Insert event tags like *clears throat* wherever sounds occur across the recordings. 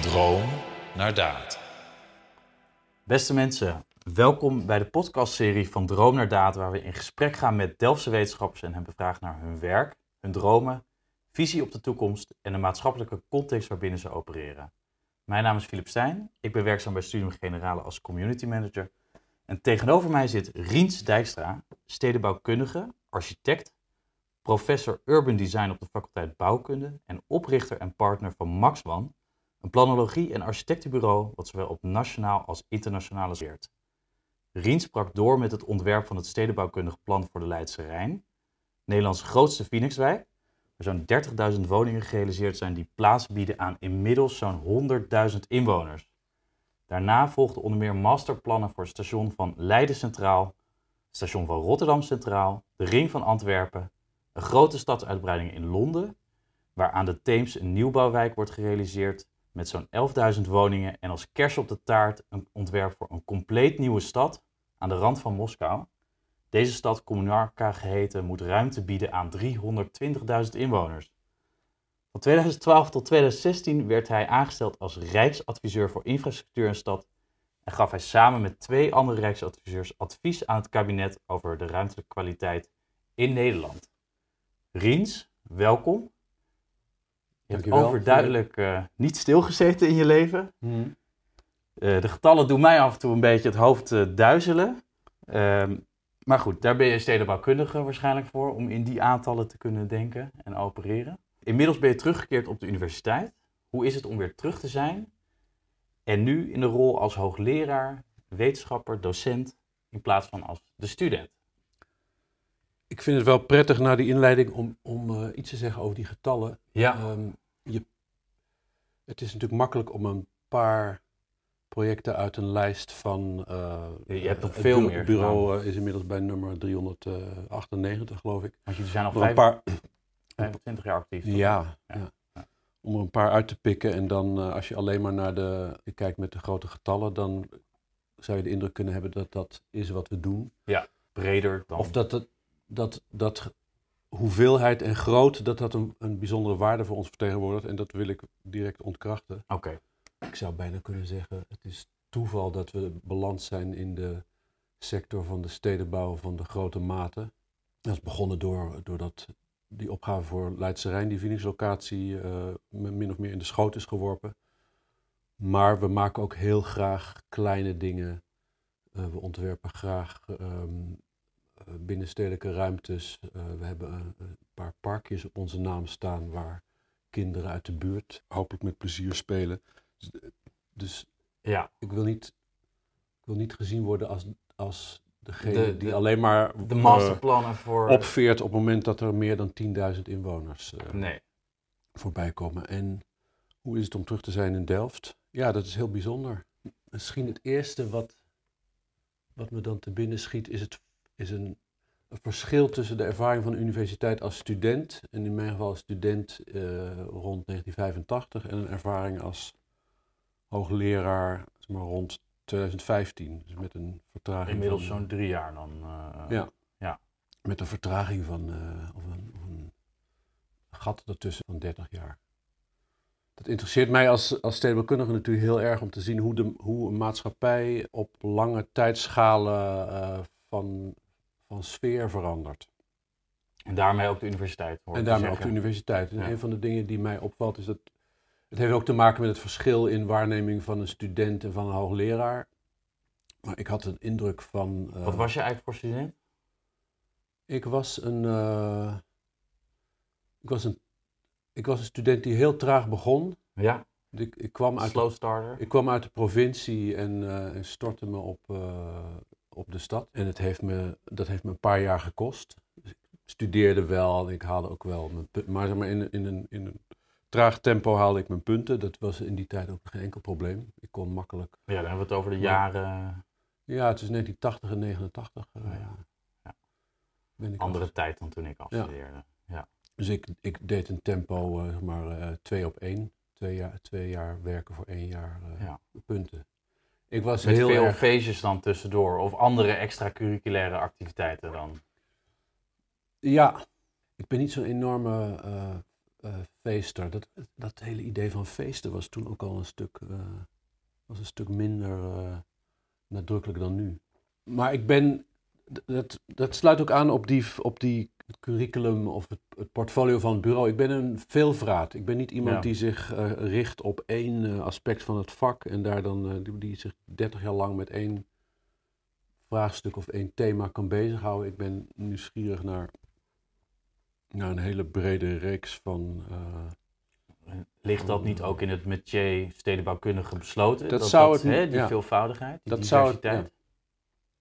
Droom naar daad. Beste mensen, welkom bij de podcastserie van Droom naar Daad, waar we in gesprek gaan met Delftse wetenschappers en hen bevragen naar hun werk, hun dromen, visie op de toekomst en de maatschappelijke context waarbinnen ze opereren. Mijn naam is Philip Stijn, ik ben werkzaam bij Studium Generale als community manager. En tegenover mij zit Riens Dijkstra, stedenbouwkundige, architect, professor urban design op de faculteit bouwkunde en oprichter en partner van MaxOne, een planologie- en architectenbureau wat zowel op nationaal als internationale zeert. Rien sprak door met het ontwerp van het stedenbouwkundig plan voor de Leidse Rijn, Nederlands grootste Phoenixwijk, waar zo'n 30.000 woningen gerealiseerd zijn die plaats bieden aan inmiddels zo'n 100.000 inwoners. Daarna volgden onder meer masterplannen voor het station van Leiden Centraal, station van Rotterdam Centraal, de Ring van Antwerpen, een grote stadsuitbreiding in Londen, waar aan de Theems een nieuwbouwwijk wordt gerealiseerd met zo'n 11.000 woningen en als kers op de taart een ontwerp voor een compleet nieuwe stad aan de rand van Moskou. Deze stad, Kommunarka geheten, moet ruimte bieden aan 320.000 inwoners. Van 2012 tot 2016 werd hij aangesteld als Rijksadviseur voor Infrastructuur en Stad en gaf hij samen met twee andere Rijksadviseurs advies aan het kabinet over de ruimtelijke kwaliteit in Nederland. Riens, welkom. Je hebt Dankjewel. overduidelijk eh, niet stilgezeten in je leven. Mhm. Eh, de getallen doen mij af en toe een beetje het hoofd eh, duizelen. Ehm, maar goed, daar ben je stedenbouwkundige waarschijnlijk voor om in die aantallen te kunnen denken en opereren. Inmiddels ben je teruggekeerd op de universiteit. Hoe is het om weer terug te zijn? En nu in de rol als hoogleraar, wetenschapper, docent, in plaats van als de student. Ik vind het wel prettig na die inleiding om, om eh, iets te zeggen over die getallen. Ja, Ehm, je, het is natuurlijk makkelijk om een paar projecten uit een lijst van... eh, Je hebt nog veel meer Het bureau eh, is inmiddels bij nummer 398, geloof ik. want jullie zijn al er een vijf- paar, 25 jaar actief. toch? ja, Ja. ja. Ja. Om er een paar uit te pikken en dan als je alleen maar naar de... Je kijkt met de grote getallen, dan zou je de indruk kunnen hebben dat dat is wat we doen. Breder dan. Of dat, het, dat, dat hoeveelheid en groot, dat dat een, een bijzondere waarde voor ons vertegenwoordigt. En dat wil ik direct ontkrachten. Oké, Ik zou bijna kunnen zeggen, het is toeval dat we beland zijn in de sector van de stedenbouw van de grote mate. Dat is begonnen door, doordat die opgave voor Leidse Rijn, die Phoenix-locatie, eh, me min of meer in de schoot is geworpen. Maar we maken ook heel graag kleine dingen. Eh, we ontwerpen graag ehm, eh, binnenstedelijke ruimtes. Eh, we hebben een, paar parkjes op onze naam staan waar kinderen uit de buurt hopelijk met plezier spelen. Dus, dus ja. ik wil niet, ik wil niet gezien worden als, als degene De- die alleen maar De eh, masterplannen voor... opveert op het moment dat er meer dan 10.000 inwoners eh, Nee. voorbij komen. En hoe is het om terug te zijn in Delft? Ja, dat is heel bijzonder. Misschien het eerste wat, wat me dan te binnen schiet, is, het, is een, een verschil tussen de ervaring van de universiteit als student, en in mijn geval als student eh, rond 1985, en een ervaring als hoogleraar zeg maar, rond 2015. Dus met een vertraging. Inmiddels zo'n drie jaar dan. eh, Ja. ja. Met een vertraging van, eh, of, een, of een gat ertussen van 30 jaar. Dat interesseert mij als, als stedenbouwkundige natuurlijk heel erg om te zien hoe, de, hoe een maatschappij op lange tijdschalen eh, van, van sfeer verandert. En daarmee ook de universiteit. En daarmee ook de universiteit. En Ja. een van de dingen die mij opvalt is dat het heeft ook te maken met het verschil in waarneming van een student en van een hoogleraar. Maar ik had een indruk van. eh, Wat was je eigenlijk voor student? Ik was een, eh, ik was een, ik was een student die heel traag begon. Ja, Ik, ik, kwam, uit, slow starter. ik kwam uit de provincie en, eh, en stortte me op, op de stad. En het heeft me, dat heeft me een paar jaar gekost. Dus ik studeerde wel en ik haalde ook wel mijn punten. Maar, zeg maar in, in, een, in een traag tempo haalde ik mijn punten. Dat was in die tijd ook geen enkel probleem. Ik kon makkelijk. Ja, dan hebben we het over de Ja. jaren... Ja, het is 1980 en 89. eh, Oh ja. Ja. ben ik Andere af- tijd dan toen ik afstudeerde. Ja. Dus ik, ik deed een tempo, eh, zeg maar, eh, twee op één. Twee jaar, twee jaar werken voor één jaar eh, Ja. punten. Ik was Met heel veel erg... feestjes dan tussendoor. Of andere extracurriculaire activiteiten dan. Ja, ik ben niet zo'n enorme eh, eh, feester. Dat, dat hele idee van feesten was toen ook al een stuk, eh, was een stuk minder nadrukkelijk dan nu. Maar ik ben, dat, dat sluit ook aan op die, op die het curriculum of het, het portfolio van het bureau. Ik ben een veelvraat. Ik ben niet iemand Ja. die zich eh, richt op één eh, aspect van het vak en daar dan, eh, die, die zich 30 jaar lang met één vraagstuk of één thema kan bezighouden. Ik ben nieuwsgierig naar, naar een hele brede reeks van. Ligt dat niet ook in het métier stedenbouwkundige besloten? Dat zou het niet- die ja. veelvoudigheid, die Dat zou het, diversiteit.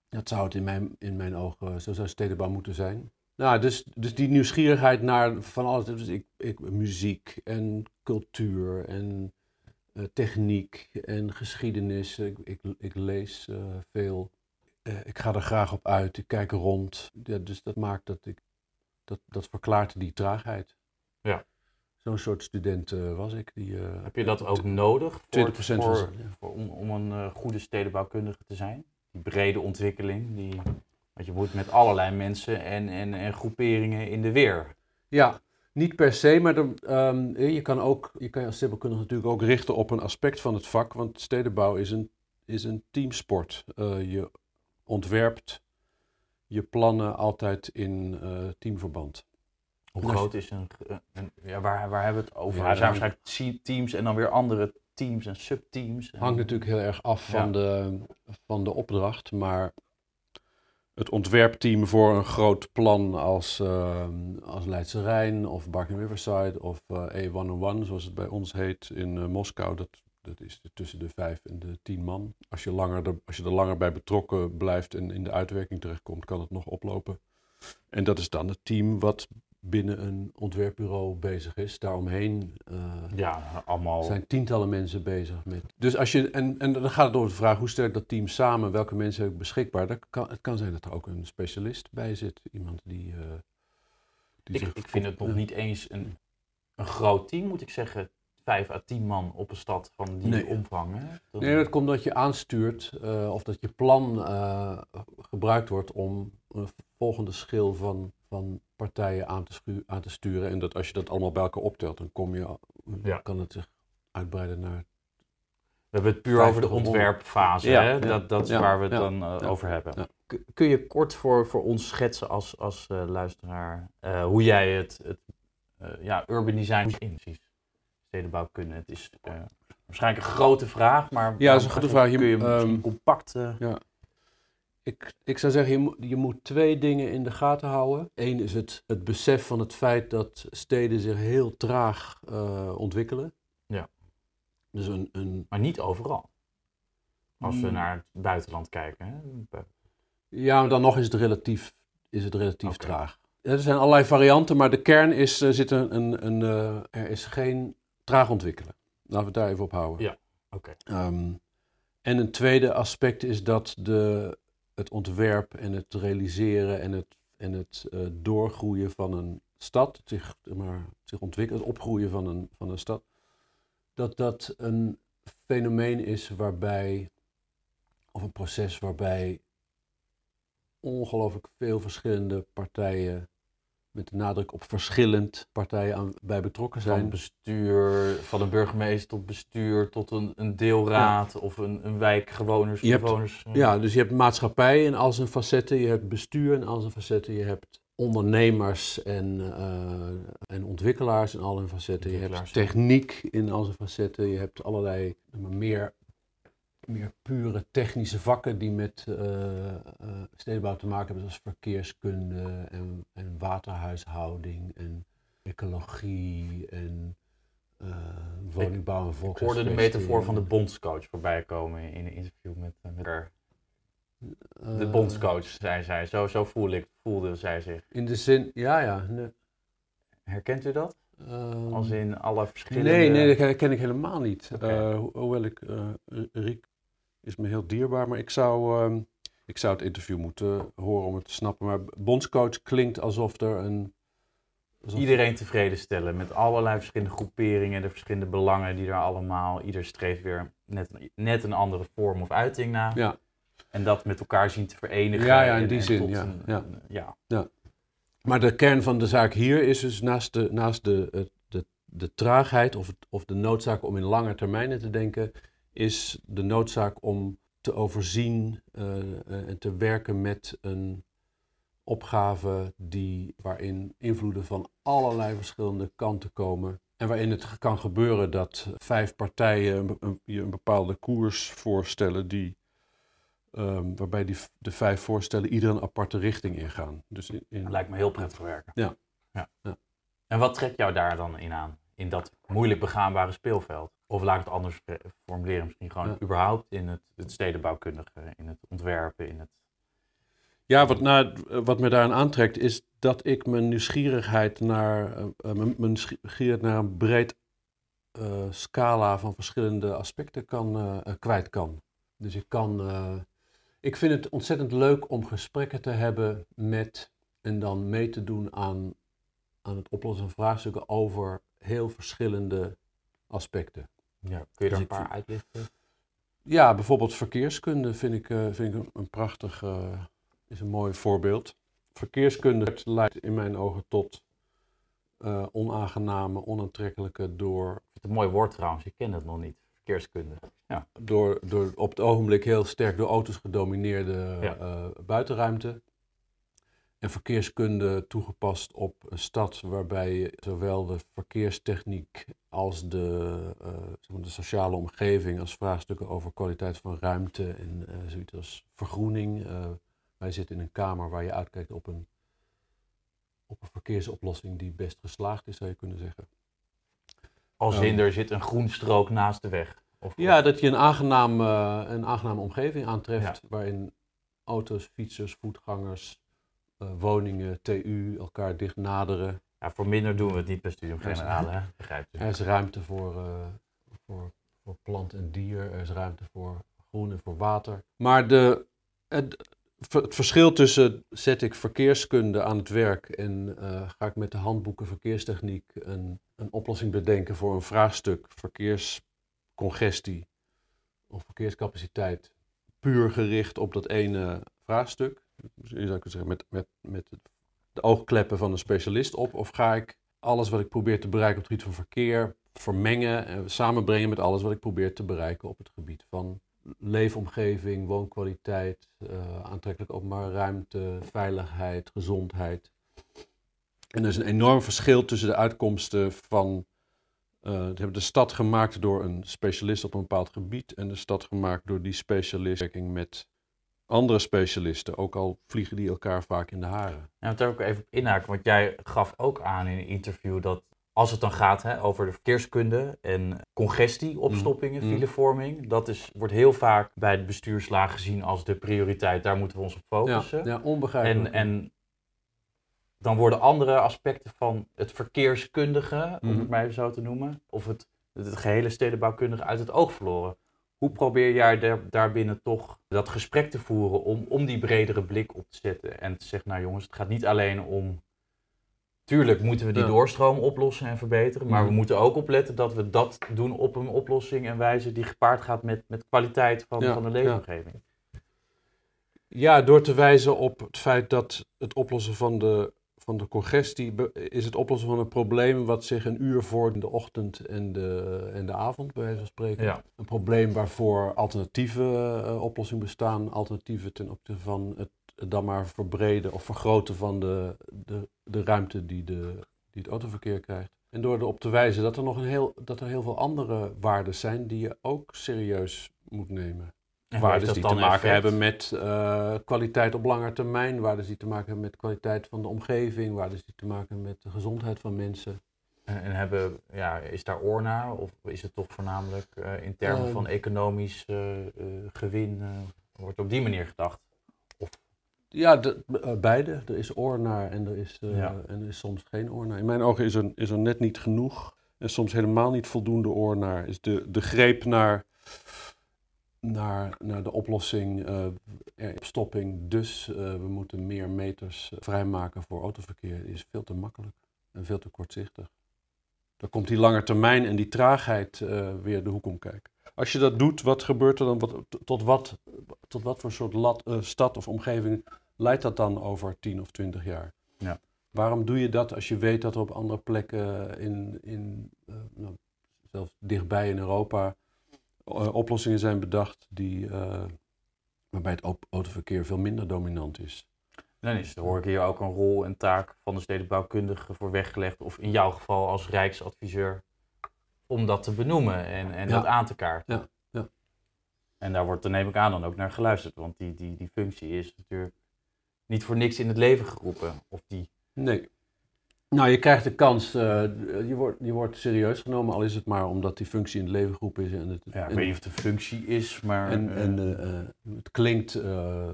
Dat zou het in mijn, in mijn ogen, zo zou stedenbouw moeten zijn. Nou, dus, dus die nieuwsgierigheid naar van alles. Dus ik, ik, muziek en cultuur en eh, techniek en geschiedenis. Ik, ik, ik lees eh, veel. Eh, ik ga er graag op uit. Ik kijk rond. Ja, dus dat maakt dat ik. Dat, dat verklaart die traagheid. Ja. Zo'n soort student was ik. Die, Heb je dat ook nodig voor, 20% voor, ja. voor- om, om een goede stedenbouwkundige te zijn? Die brede ontwikkeling, die, want je moet met allerlei mensen en, en, en groeperingen in de weer. Ja, niet per se, maar er, ehm, je kan ook, je kan je als stedenbouwkundige natuurlijk ook richten op een aspect van het vak, want stedenbouw is een, is een teamsport. Eh, je ontwerpt je plannen altijd in eh, teamverband. Hoe groot is een, een- ja, waar, waar hebben we het over? Ja, er zijn dan- waarschijnlijk te- teams en dan weer andere teams en subteams. En- Hangt natuurlijk heel erg af van, Ja. de, van de opdracht, maar het ontwerpteam voor een groot plan als, ehm, als Leidse Rijn of Barking Riverside of eh A101, zoals het bij ons heet in eh, Moskou, dat, dat is tussen de vijf en de tien man. Als je, langer er, als je er langer bij betrokken blijft en in de uitwerking terechtkomt, kan het nog oplopen. En dat is dan het team wat binnen een ontwerpbureau bezig is. Daaromheen eh, ja, allemaal. zijn tientallen mensen bezig met. Dus als je, en, en dan gaat het over de vraag hoe sterk dat team samen, welke mensen heb ik beschikbaar. Dat kan, het kan zijn dat er ook een specialist bij zit. Iemand die. eh, die Ik, zich ik vind het nog niet eens een, een groot team, moet ik zeggen. Vijf à tien man op een stad van die Nee. omvang. Hè? Dat- Nee, dat komt dat je aanstuurt eh, of dat je plan gebruikt wordt om een volgende schil van, van partijen aan te, schu- aan te sturen. En dat als je dat allemaal bij elkaar optelt, dan kom je, Ja. kan het zich uitbreiden naar. We hebben het puur over de 50 of 100. ontwerpfase. Ja, hè? ja, Dat, dat is ja, waar we het ja, dan eh, ja, over hebben. ja. Kun je kort voor, voor ons schetsen als, als eh, luisteraar eh, hoe jij het, het ja, urban design inziet? Stedenbouwkunde. Het is eh, waarschijnlijk een grote vraag, maar Ja, dat is een goede vraag. Je- kun je ehm, compact... eh, Ik, ik zou zeggen, je, moet- je moet twee dingen in de gaten houden. Eén is het, het besef van het feit dat steden zich heel traag eh, ontwikkelen. Ja. Dus een, een, maar niet overal. Als we Mm. naar het buitenland kijken. Hè? ja, maar dan nog is het relatief, is het relatief traag. Er zijn allerlei varianten, maar de kern is, er, zit een, een, een, eh, er is geen traag ontwikkelen. Laten we het daar even op houden. Ja, oké. Ehm, en een tweede aspect is dat de, het ontwerp en het realiseren en het, en het eh, doorgroeien van een stad, zich, maar, zich ontwikkelen, het opgroeien van een, van een stad, dat dat een fenomeen is waarbij, of een proces waarbij ongelooflijk veel verschillende partijen, met de nadruk op verschillend partijen aan, bij betrokken Van zijn. bestuur, van een burgemeester tot bestuur, tot een, een deelraad of een, een. Je hebt- bewoners, eh, Ja, dus je hebt maatschappij in al zijn facetten, je hebt bestuur in al zijn facetten, je hebt ondernemers en, eh, en ontwikkelaars in al hun facetten, je hebt techniek in al zijn facetten, je hebt allerlei meer, meer pure technische vakken die met eh, eh, stedenbouw te maken hebben, zoals verkeerskunde en, en waterhuishouding en ecologie en eh, woningbouw en Ik volks. hoorde de metafoor van de bondscoach voorbij komen in een interview met, met haar. De bondscoach, zei zij. Zo, zo voelde, ik, voelde zij zich. In de zin, ja, ja. Nee. Herkent u dat? Ehm, Als in alle verschillende... nee, nee, dat ken- ken ik helemaal niet. Ho- hoewel ik, eh, Riek is me heel dierbaar, maar ik zou, ehm, ik zou het interview moeten horen om het te snappen. Maar bondscoach klinkt alsof er een... alsof- Iedereen tevreden stellen met allerlei verschillende groeperingen, de verschillende belangen die er allemaal, ieder streeft weer net, een- net een andere vorm of uiting na. Ja, En dat met elkaar zien te verenigen. Ja, ja, in die en zin, ja, een- ja. ja. maar de kern van de zaak hier is dus naast de, naast de, het de traagheid of, het- of de noodzaak om in lange termijnen te denken, is de noodzaak om te overzien eh, eh, en te werken met een opgave die, waarin invloeden van allerlei verschillende kanten komen. En waarin het kan gebeuren dat vijf partijen een, een, je een bepaalde koers voorstellen die, ehm, waarbij die, de vijf voorstellen ieder een aparte richting ingaan. Dus in, in- Dat lijkt me heel prettig werken. Ja. ja. Ja. En wat trekt jou daar dan in aan? In dat moeilijk begaanbare speelveld? Of laat ik het anders formuleren, misschien gewoon Ja. überhaupt in het, het stedenbouwkundige, in het ontwerpen, in het... Ja, wat, nou, wat me daaraan aantrekt is dat ik mijn nieuwsgierigheid naar, eh, eh, mijn, nieuwsgierigheid naar een breed eh, scala van verschillende aspecten kan, kwijt kan. Dus ik kan, ik vind het ontzettend leuk om gesprekken te hebben met en dan mee te doen aan, aan het oplossen van vraagstukken over heel verschillende aspecten. Ja. Kun je Dus er een ik paar vind- uitlichten? Ja, bijvoorbeeld verkeerskunde vind ik, eh, vind ik een, een prachtig, eh, is een mooi voorbeeld. Verkeerskunde leidt in mijn ogen tot eh, onaangename, onaantrekkelijke, door, Het is een mooi woord trouwens, ik ken het nog niet. Verkeerskunde. door, door op het ogenblik heel sterk door auto's gedomineerde Ja. buitenruimte. En verkeerskunde toegepast op een stad waarbij zowel de verkeerstechniek als de, eh, de sociale omgeving, als vraagstukken over kwaliteit van ruimte en eh, zoiets als vergroening. eh, wij zitten in een kamer waar je uitkijkt op een, op een verkeersoplossing die best geslaagd is, zou je kunnen zeggen. Als Ehm. in, er zit een groenstrook naast de weg. Of, Ja, dat je een, aangenaam, eh, een aangename omgeving aantreft waarin auto's, fietsers, voetgangers, woningen, TU elkaar dicht naderen. Ja, voor minder doen we het niet bij Studium Generale, hè? begrijp je. Er is ruimte voor, eh, voor, voor plant en dier, er is ruimte voor groen en voor water. Maar de, het, het verschil tussen zet ik verkeerskunde aan het werk en eh, ga ik met de handboeken verkeerstechniek een, een oplossing bedenken voor een vraagstuk verkeerscongestie of verkeerscapaciteit puur gericht op dat ene vraagstuk. Je zou met, met, met de oogkleppen van een specialist op of ga ik alles wat ik probeer te bereiken op het gebied van verkeer vermengen en samenbrengen met alles wat ik probeer te bereiken op het gebied van leefomgeving, woonkwaliteit, eh, aantrekkelijk openbare ruimte, veiligheid, gezondheid. En er is een enorm verschil tussen de uitkomsten van. eh hebben de stad gemaakt door een specialist op een bepaald gebied en de stad gemaakt door die specialist met andere specialisten, ook al vliegen die elkaar vaak in de haren. Ja, daar ik even op inhaken, want jij gaf ook aan in een interview dat als het dan gaat hè, over de verkeerskunde en congestie, opstoppingen, Mm. filevorming, dat is, wordt heel vaak bij de bestuurslaag gezien als de prioriteit. Daar moeten we ons op Ja, focussen. ja onbegrijpelijk. en, en dan worden andere aspecten van het verkeerskundige, om Mhm. het maar even zo te noemen, of het, het gehele stedenbouwkundige uit het oog verloren. Hoe probeer jij daar, daarbinnen toch dat gesprek te voeren om, om die bredere blik op te zetten en te zeggen, nou jongens, het gaat niet alleen om, tuurlijk moeten we die Ja. doorstroom oplossen en verbeteren, maar we Mhm. moeten ook opletten dat we dat doen op een oplossing en wijze die gepaard gaat met, met kwaliteit van, Ja, van de ja. leefomgeving. Ja, door te wijzen op het feit dat het oplossen van de, van de congestie is het oplossen van een probleem wat zich een uur voor in de ochtend en de, en de avond, bij wijze van spreken. Ja. Een probleem waarvoor alternatieve eh, oplossingen bestaan, alternatieven ten opzichte van het, het dan maar verbreden of vergroten van de, de, de ruimte die, de, die het autoverkeer krijgt. En door erop te wijzen dat er nog een heel, dat er heel veel andere waarden zijn die je ook serieus moet nemen. En hoe heeft Waarden dat die dan te maken effect? hebben met eh, kwaliteit op lange termijn, waarden die te maken hebben met kwaliteit van de omgeving, waarden die te maken hebben met de gezondheid van mensen. En, en hebben, ja, is daar oor naar? Of is het toch voornamelijk eh, in termen Ehm. van economisch eh, eh, gewin? eh, wordt op die manier gedacht? Ja, de, eh, beide. Er is oor naar en er is, eh, Ja. en er is soms geen oor naar. In mijn ogen is er, is er net niet genoeg en soms helemaal niet voldoende oor naar. Is de, de greep naar, naar, naar de oplossing, er- opstopping, dus eh, we moeten meer meters eh, vrijmaken voor autoverkeer, is veel te makkelijk en veel te kortzichtig. Dan komt die lange termijn en die traagheid weer de hoek om kijken. Als je dat doet, wat gebeurt er dan? Wat, tot, wat, tot wat voor soort lat, stad of omgeving leidt dat dan over 10 of 20 jaar? Ja. Waarom doe je dat als je weet dat er op andere plekken in, in uh, nou, zelfs dichtbij in Europa uh, oplossingen zijn bedacht die, uh, waarbij het autoverkeer veel minder dominant is? Dan is er hoor ik hier ook een rol en taak van de stedenbouwkundige voor weggelegd, of in jouw geval als rijksadviseur, om dat te benoemen en, en Ja. dat aan te kaarten. Ja, ja. En daar wordt, dan neem ik aan, dan ook naar geluisterd, want die, die, die functie is natuurlijk niet voor niks in het leven geroepen. Of die, Nee. Nou, je krijgt de kans, eh, je, wordt, je wordt serieus genomen, al is het maar omdat die functie in het leven geroepen is. En het, ja, ik en- weet niet of het een functie is, maar... En, eh, en eh, het, klinkt,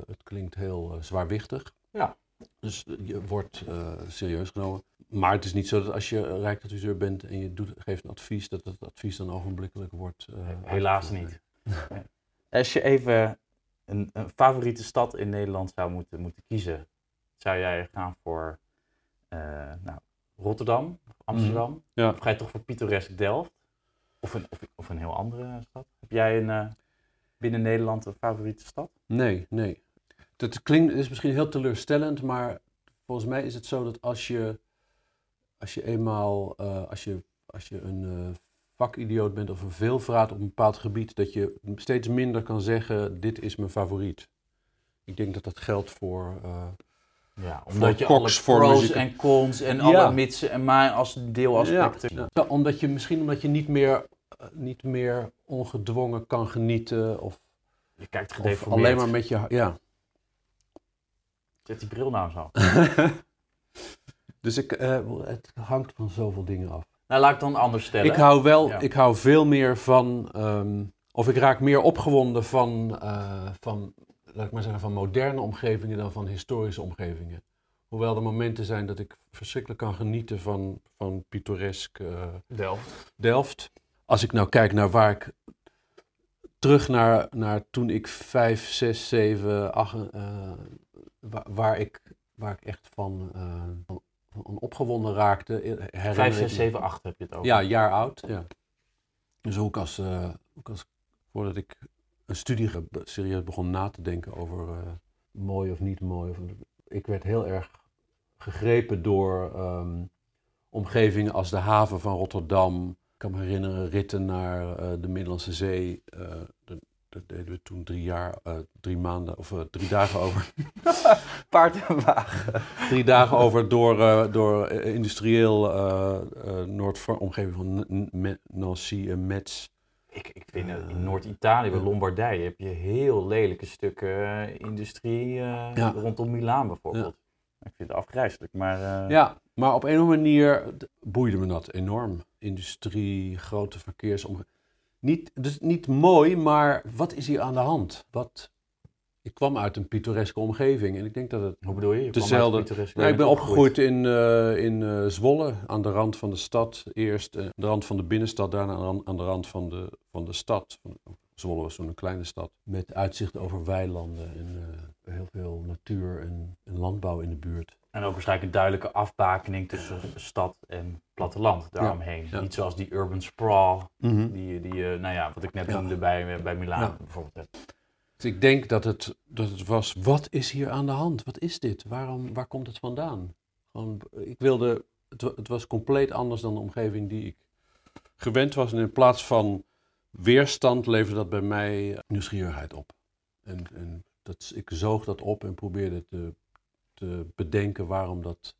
het klinkt heel zwaarwichtig. Ja. Dus je wordt serieus genomen. Maar het is niet zo dat als je rijksadviseur bent en je doet, geeft een advies, dat het advies dan ogenblikkelijk wordt. Helaas niet. Als je even een, een favoriete stad in Nederland zou moeten, moeten kiezen, zou jij gaan voor nou, Rotterdam, Amsterdam? Mhm. Ja. Of ga je toch voor pittoresk Delft? Of een, of, of een heel andere stad? Heb jij een, eh, binnen Nederland een favoriete stad? Nee, nee. Dat klinkt, is misschien heel teleurstellend, maar volgens mij is het zo dat als je, als je eenmaal, eh, als je, als je een eh, vakidioot bent of een veelvraat op een bepaald gebied, dat je steeds minder kan zeggen, dit is mijn favoriet. Ik denk dat dat geldt voor... Ja, Voor omdat je alle pros muziek- en cons en Ja. alle mitsen en maar als deelaspecten. Ja, ja. omdat je misschien omdat je niet meer, eh, niet meer ongedwongen kan genieten of, Je kijkt gedeformeerd. alleen maar met je... Ja. Zet die bril nou zo. *laughs* Dus ik, eh, het hangt van zoveel dingen af. Nou, laat ik dan anders stellen. Ik hou wel, Ja. ik hou veel meer van, ehm, of ik raak meer opgewonden van, eh, van, laat ik maar zeggen, van moderne omgevingen dan van historische omgevingen. Hoewel er momenten zijn dat ik verschrikkelijk kan genieten van, van pittoresk eh, Delft. Delft. Als ik nou kijk naar waar ik terug naar, naar toen ik vijf, zes, zeven, acht, eh, waar, waar ik, waar ik echt van, eh, van, van opgewonden raakte. eh, herinner 5, ik 6, me- 7, 8 heb je het over. ja, jaar oud. Ja. Dus ook als, eh, ook als, voordat ik een studie serieus begon na te denken over eh, mooi of niet mooi. Of, ik werd heel erg gegrepen door ehm, omgevingen als de haven van Rotterdam. Ik kan me herinneren ritten naar eh, de Middellandse Zee. eh, dat, dat deden we toen drie jaar, drie maanden of drie dagen over. *laughs* Paard en wagen. drie dagen over door, door industrieel Noord-omgeving van Nancy en Metz. Ik, ik vind in Noord-Italië, bij. Lombardije, heb je heel lelijke stukken eh, industrie eh, Ja. rondom Milaan bijvoorbeeld. Ik vind het afgrijzelijk, maar eh, Ja, maar op een of andere manier boeide me dat enorm. Industrie, grote verkeersomgeving. Niet, dus niet mooi, maar wat is hier aan de hand? Wat, ik kwam uit een pittoreske omgeving en ik denk dat het... hoe bedoel je? Dezelfde- Pittoresk, Nou, ik ben opgegroeid in, eh, in eh, Zwolle, aan de rand van de stad. Eerst eh, aan de rand van de binnenstad, daarna aan, de rand- aan de rand van de, van de stad. Zwolle was toen een kleine stad. Met uitzicht over weilanden en eh, heel veel natuur en, en landbouw in de buurt. En ook waarschijnlijk een duidelijke afbakening tussen stad en platteland daaromheen. ja. Niet zoals die urban sprawl, die, die je, nou ja, wat ik net noemde bij, bij Milaan Ja. bijvoorbeeld. Dus ik denk dat het, dat het was, wat is hier aan de hand? Wat is dit? Waarom, waar komt het vandaan? Gewoon, ik wilde, het, het was compleet anders dan de omgeving die ik gewend was. En in plaats van weerstand leverde dat bij mij nieuwsgierigheid op. En, en dat, ik zoog dat op en probeerde te, te bedenken waarom dat...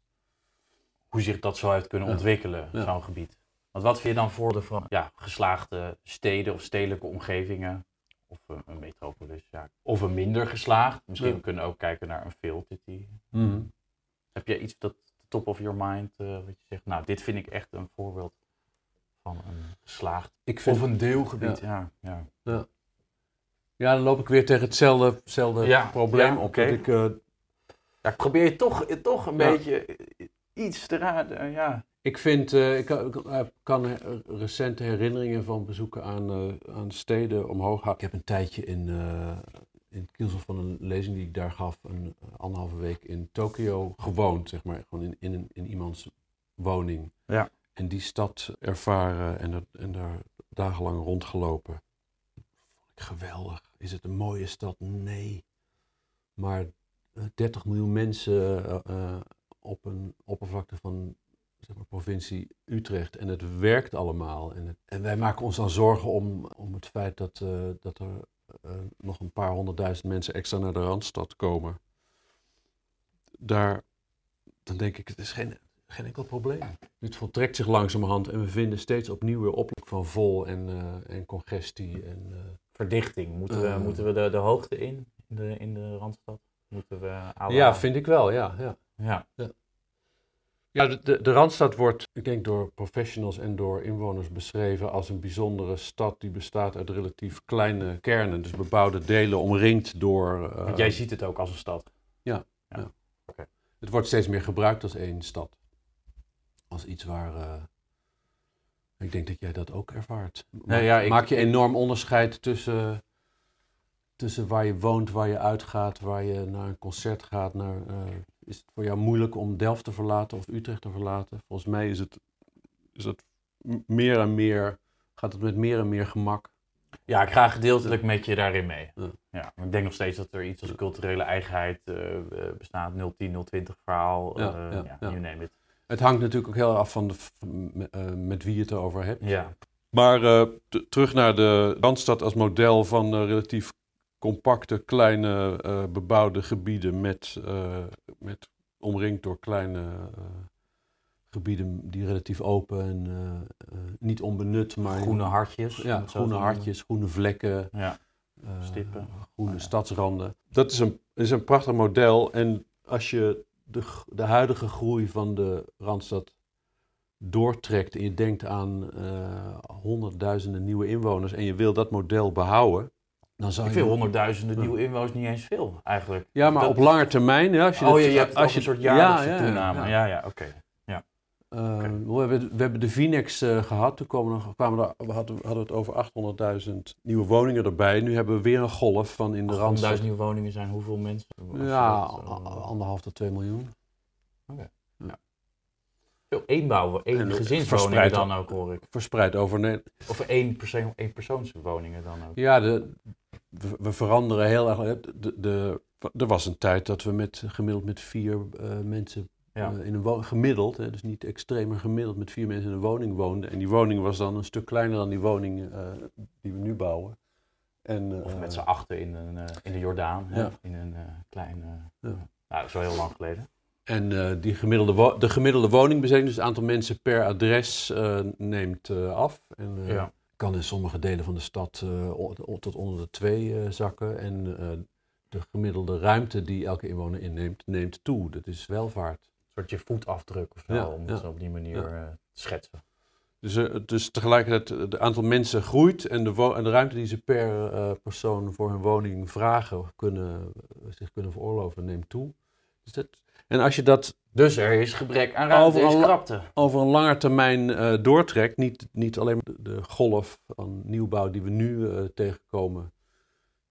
Hoe zich dat zo heeft kunnen Ja. ontwikkelen, Ja. zo'n gebied. Want wat vind je dan voordeel van ja, geslaagde steden of stedelijke omgevingen? Of een, een metropolis, ja. Of een minder geslaagd. Misschien Ja. kunnen we ook kijken naar een field city. Mhm. Heb je iets dat top of your mind, eh, wat je zegt, nou, dit vind ik echt een voorbeeld van een geslaagd. Ik vind, Of een deelgebied, ja. ja. ja, dan loop ik weer tegen hetzelfde, hetzelfde Ja, probleem ja, op. oké. Dat ik, eh, Ja, ik probeer je toch, toch een Ja. beetje eh, iets te raden, ja. Ik vind, eh, ik kan, eh, recente herinneringen van bezoeken aan, eh, aan steden omhoog halen. Ik heb een tijdje in, in het kielzog van een lezing die ik daar gaf, een anderhalve week in Tokio gewoond, zeg maar. Gewoon in, in, een- in iemands woning. Ja. En die stad ervaren en, er, en daar dagenlang rondgelopen. Vond ik geweldig. Is het een mooie stad? Nee. Maar eh, 30 miljoen mensen op een oppervlakte van zeg maar, provincie Utrecht. En het werkt allemaal. En, het- en wij maken ons dan zorgen om, om het feit dat, eh, dat er eh, nog een paar honderdduizend mensen extra naar de Randstad komen. Daar, dan denk ik, het is geen, geen enkel probleem. Dit voltrekt zich langzamerhand en we vinden steeds opnieuw weer oplok van vol en, eh, en congestie. En, Verdichting. Moeten we, moeten we de, de hoogte in, in de, in de Randstad? Moeten we ja, vind ik wel, ja. ja. Ja, Ja, de, de, de Randstad wordt, ik denk, door professionals en door inwoners beschreven als een bijzondere stad die bestaat uit relatief kleine kernen, dus bebouwde delen omringd door. eh, want jij ziet het ook als een stad. Het wordt steeds meer gebruikt als één stad. Als iets waar. eh, ik denk dat jij dat ook ervaart. Nee, ja, ik- Maak je enorm onderscheid tussen, tussen waar je woont, waar je uitgaat, waar je naar een concert gaat. Naar, eh, is het voor jou moeilijk om Delft te verlaten of Utrecht te verlaten? Volgens mij is het, is het meer en meer, gaat het met meer en meer gemak. Ja, ik ga gedeeltelijk met je daarin mee. Ja. Ik denk nog steeds dat er iets als culturele eigenheid eh, eh, bestaat. 010, 020 verhaal. Ja, eh, ja, ja, ja. You name it. Het hangt natuurlijk ook heel erg af van de, van, eh, met wie je het erover hebt. Ja, Maar eh, terug naar de Randstad als model van eh, relatief compacte, kleine eh, bebouwde gebieden met, eh, met omringd door kleine eh, gebieden die relatief open en niet onbenut, maar groene hartjes. ja, groene hartjes, groene vlekken, Ja, Stippen. groene Oh ja. stadsranden. Dat is een, is een prachtig model en als je de, de huidige groei van de Randstad doortrekt en je denkt aan honderdduizenden nieuwe inwoners en je wil dat model behouden, dan zou ik je... vind honderdduizenden nieuwe inwoners niet eens veel, eigenlijk. Ja, maar Dat- op lange termijn, ja, als je oh, dat- je, je hebt als je een soort jaarlijkse ja, ja, ja, toename. ja. Ja, oké. Eh, Oké. we, hebben, we hebben de Vinex eh, gehad. Toen kwamen kwamen er, we hadden, hadden we het over 800.000 nieuwe woningen erbij. Nu hebben we weer een golf van in de Randstad. 100.000 nieuwe woningen zijn hoeveel mensen? Ja, eh, anderhalf tot twee miljoen. Veel eenbouwen, één En gezinswoningen verspreid dan ook, hoor ik. Verspreid over Nederland. Of één, persoon, één persoonswoningen dan ook. Ja, de, we, we veranderen heel erg. De, de, er was een tijd dat we met, gemiddeld met vier eh, mensen Ja. eh, in een woning, gemiddeld, hè, dus niet extreem, maar gemiddeld met vier mensen in een woning woonden. En die woning was dan een stuk kleiner dan die woning eh, die we nu bouwen. En, Of eh, met z'n achten in, een, eh, in de Jordaan, hè? Ja. in een eh klein... eh, Ja. Nou, dat is wel heel lang geleden. En eh, die gemiddelde de gemiddelde woningbezetting, dus het aantal mensen per adres, eh, neemt eh, af. En Ja. kan in sommige delen van de stad tot onder de twee zakken. En de gemiddelde ruimte die elke inwoner inneemt, neemt toe. Dat is welvaart. Een soort je voetafdruk of zo, Ja, om het ja. zo op die manier te schetsen. Dus, dus tegelijkertijd het aantal mensen groeit en de, wo- en de ruimte die ze per persoon voor hun woning vragen, kunnen, zich kunnen veroorloven, neemt toe. Dus dat, en als je dat Dus er is gebrek aan ruimte, er Overal- krapte. over een lange termijn eh, doortrekt, niet, niet alleen de, de golf van nieuwbouw die we nu eh, tegenkomen,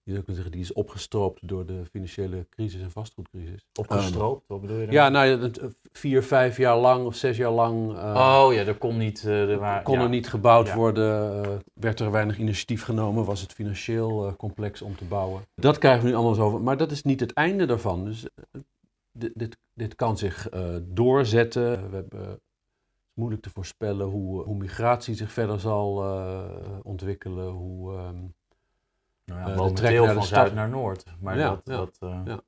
je zou kunnen zeggen, die is opgestroopt door de financiële crisis en vastgoedcrisis. Opgestroopt, wat bedoel je dan? Ja, nou eh, vier, vijf jaar lang of zes jaar lang Oh ja, er kon niet... eh, er kon ja. er niet gebouwd Ja. worden, werd er weinig initiatief genomen, was het financieel complex om te bouwen. Dat krijgen we nu allemaal zo over, maar dat is niet het einde daarvan. Dus dit, dit, dit kan zich eh, doorzetten. We hebben, het is moeilijk te voorspellen hoe, hoe migratie zich verder zal eh, ontwikkelen, hoe... ehm, Nou ja, Eh, momenteel van zuid naar noord. Maar Ja, dat, ja, dat eh, ja.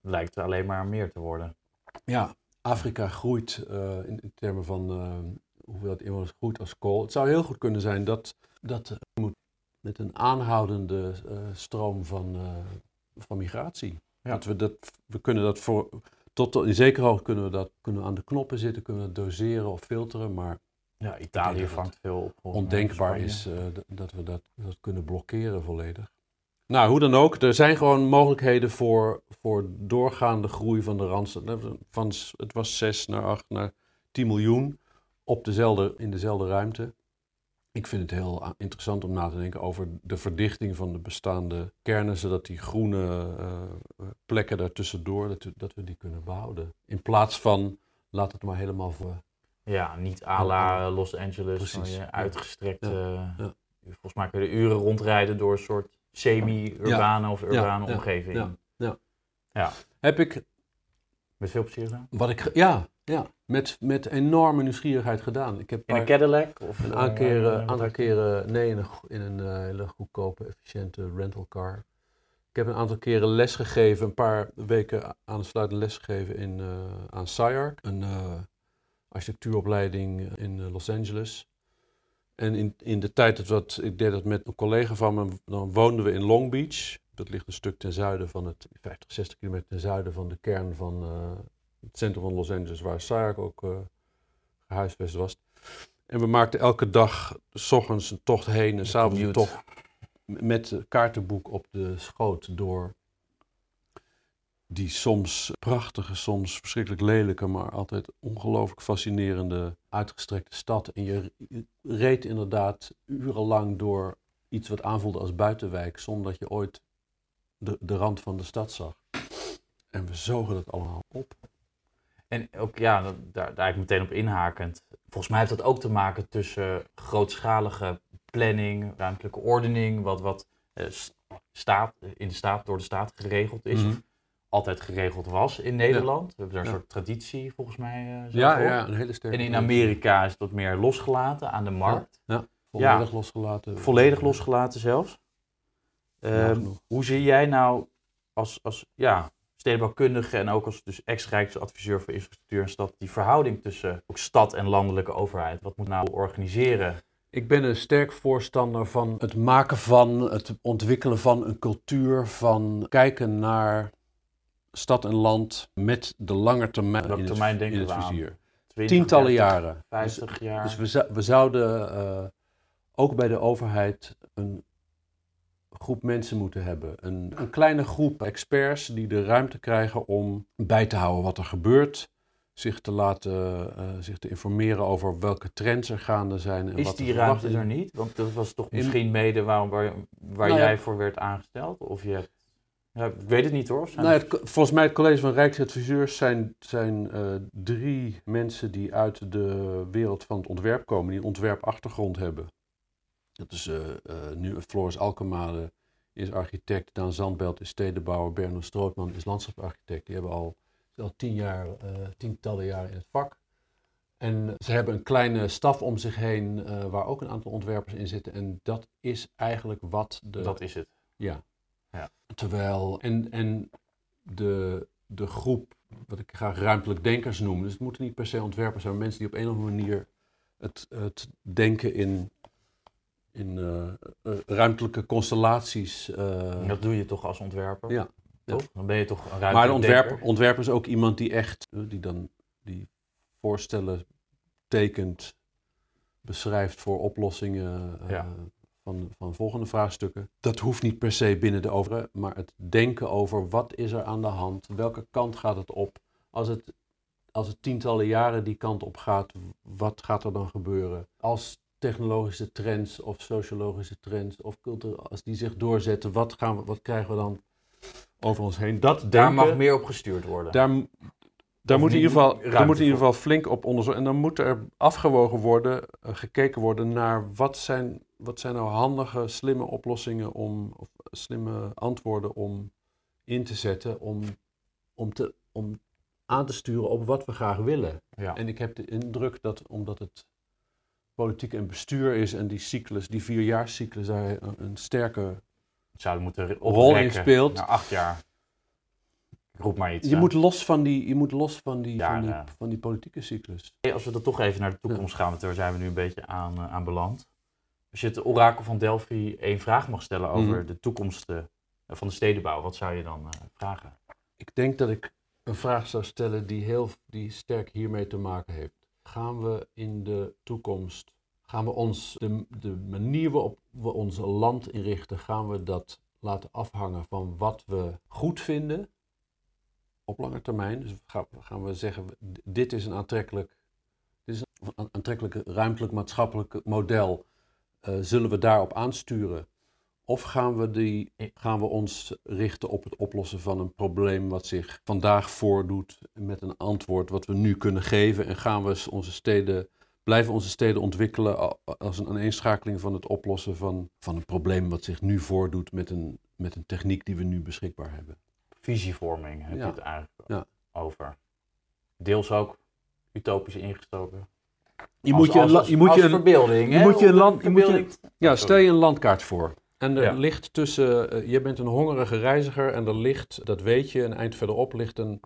lijkt alleen maar meer te worden. Ja, Afrika groeit eh, in, in termen van eh, hoeveel het inwoners groeit als kool. Het zou heel goed kunnen zijn dat dat eh, moet met een aanhoudende eh, stroom van, eh, van migratie. Ja. Dat we dat we kunnen dat voor tot in zekere hoogte kunnen we dat kunnen we aan de knoppen zitten, kunnen we dat doseren of filteren, maar Ja, Italië vangt veel op. ondenkbaar is eh, dat we dat, dat kunnen blokkeren volledig. Nou, hoe dan ook, er zijn gewoon mogelijkheden voor, voor doorgaande groei van de Randstad. Van, het was 6 naar 8 naar 10 miljoen op dezelfde, in dezelfde ruimte. Ik vind het heel a- interessant om na te denken over de verdichting van de bestaande kernen, zodat die groene eh, plekken daartussendoor, dat dat we die kunnen behouden. In plaats van, laat het maar helemaal voor Ja, niet à la Los Angeles, Precies, je ja. eh. Volgens mij kun je uren rondrijden door een soort semi-urbane of urbane ja, omgeving. ja. Heb ik Met veel plezier gedaan? Wat ik, ja, ja met, met enorme nieuwsgierigheid gedaan. Ik heb In een Cadillac? Of, een aantal keren, eh, aantal keren nee, in een, in een eh, hele goedkope, efficiënte rentalcar. Ik heb een aantal keren les gegeven, een paar weken aansluitend les gegeven in, eh, aan SCIARC, een architectuuropleiding in Los Angeles. En in, in de tijd dat wat, ik deed dat met een collega van me, dan woonden we in Long Beach. Dat ligt een stuk ten zuiden van het, 50, 60 kilometer ten zuiden van de kern van het centrum van Los Angeles, waar SCIARC ook eh gehuisvest was. En we maakten elke dag, s ochtends een tocht heen en s'avonds een tocht met het kaartenboek op de schoot door die soms prachtige, soms verschrikkelijk lelijke, maar altijd ongelooflijk fascinerende uitgestrekte stad. En je je reed inderdaad urenlang door iets wat aanvoelde als buitenwijk, zonder dat je ooit de, de rand van de stad zag. En we zogen dat allemaal op. En ook, ja, daar, daar eigenlijk meteen op inhakend. Volgens mij heeft dat ook te maken tussen grootschalige planning, ruimtelijke ordening, wat, wat eh, staat, in de staat, door de staat geregeld is, Mhm. altijd geregeld was in Nederland. We hebben daar een Ja. soort traditie volgens mij. zo Ja, ja, een hele sterke. En in Amerika is dat meer losgelaten aan de markt. Volledig losgelaten. Volledig losgelaten zelfs. Ja, Ehm, hoe zie jij nou als, als ja, stedenbouwkundige en ook als dus ex-rijksadviseur voor infrastructuur en stad die verhouding tussen ook stad en landelijke overheid? Wat moet nou organiseren? Ik ben een sterk voorstander van het maken van, het ontwikkelen van een cultuur van kijken naar stad en land met de lange termijn Welke in termijn het, denken in we het aan? vizier. 20 Tientallen jaren. Dus, 50 jaar. dus we, we zouden eh, ook bij de overheid een groep mensen moeten hebben. Een, een kleine groep experts die de ruimte krijgen om bij te houden wat er gebeurt. Zich te laten eh, zich te informeren over welke trends er gaande zijn. En is wat die ruimte er niet? Want dat was toch In- misschien mede waar, waar, waar Nou ja. jij voor werd aangesteld? Of je hebt, ja, ik weet het niet hoor. Nou, het, volgens mij het college van Rijksadviseurs zijn, zijn eh, drie mensen die uit de wereld van het ontwerp komen, die een ontwerpachtergrond hebben. Dat is eh, eh, nu Floris Alkemade is architect, Daan Zandbelt is stedenbouwer, Berno Strootman is landschapsarchitect. Die hebben al, al tien jaar, eh, tientallen jaren in het vak. En ze hebben een kleine staf om zich heen waar ook een aantal ontwerpers in zitten. En dat is eigenlijk wat de, dat is het. ja. Ja. Terwijl, en, en de, de groep, wat ik graag ruimtelijk denkers noem, dus het moeten niet per se ontwerpers zijn, maar mensen die op een of andere manier het, het denken in, in eh, eh, ruimtelijke constellaties. eh, dat doe je toch als ontwerper? Ja. Toch? Dan ben je toch een ruimtelijk maar de ontwerper, ontwerper is ook iemand die echt, die dan die voorstellen tekent, beschrijft voor oplossingen Ja. van, van volgende vraagstukken. Dat hoeft niet per se binnen de overheid, maar het denken over wat is er aan de hand, welke kant gaat het op. Als het, als het tientallen jaren die kant op gaat, wat gaat er dan gebeuren? Als technologische trends of sociologische trends of cultuur, als die zich doorzetten, wat, gaan we, wat krijgen we dan over ons heen? Dat Daar denken, mag meer op gestuurd worden. daar, daar, moet in ieder geval, daar moet in ieder geval flink op onderzoek. En dan moet er afgewogen worden, eh, gekeken worden naar wat zijn, wat zijn nou handige, slimme oplossingen om, of slimme antwoorden om in te zetten, om, om, te, om aan te sturen op wat we graag willen. ja. En ik heb de indruk dat omdat het politiek en bestuur is en die cyclus, die vierjaarscyclus, daar een, een sterke Zouden moeten rol in speelt. Na acht jaar. Ik roep maar iets. Je hè. moet los van die, je moet los van die, Ja, van die, ja. van die politieke cyclus. Hey, Als we dan toch even naar de toekomst gaan, want daar zijn we nu een beetje aan, aan beland. Als je het orakel van Delphi één vraag mag stellen over Mhm. de toekomst eh, van de stedenbouw, wat zou je dan eh, vragen? Ik denk dat ik een vraag zou stellen die, heel, die sterk hiermee te maken heeft. Gaan we in de toekomst, gaan we ons, de, de manier waarop we ons land inrichten, gaan we dat laten afhangen van wat we goed vinden op lange termijn? Dus gaan, we zeggen, dit is een aantrekkelijk, dit is een aantrekkelijk ruimtelijk maatschappelijk model. Eh, zullen we daarop aansturen? Of gaan we, die, gaan we ons richten op het oplossen van een probleem wat zich vandaag voordoet met een antwoord wat we nu kunnen geven? En gaan we onze steden, blijven onze steden ontwikkelen als een aaneenschakeling van het oplossen van, van een probleem wat zich nu voordoet met een, met een techniek die we nu beschikbaar hebben? Visievorming heb Ja. je het eigenlijk Ja. over. deels ook utopisch ingestoken. Je Als- moet je, een als- la- als- je moet als je een, verbeelding, je hè? moet je een Om land- je moet je- verbeelding- ja, Oh, stel je een landkaart voor. En er Ja. ligt tussen, eh, je bent een hongerige reiziger en er ligt, dat weet je, een eind verderop ligt een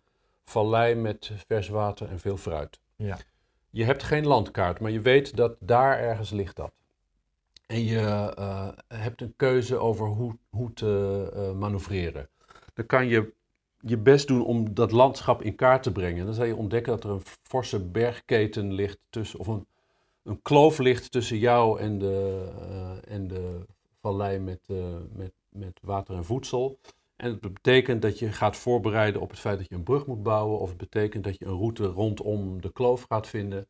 vallei met vers water en veel fruit. Ja. Je hebt geen landkaart, maar je weet dat daar ergens ligt dat. En je eh, hebt een keuze over hoe, hoe te eh, manoeuvreren. Dan kan je je best doen om dat landschap in kaart te brengen. Dan zal je ontdekken dat er een forse bergketen ligt tussen, of een, een kloof ligt tussen jou en de, en de vallei met, eh, met, met water en voedsel. En het betekent dat je gaat voorbereiden op het feit dat je een brug moet bouwen. Of het betekent dat je een route rondom de kloof gaat vinden.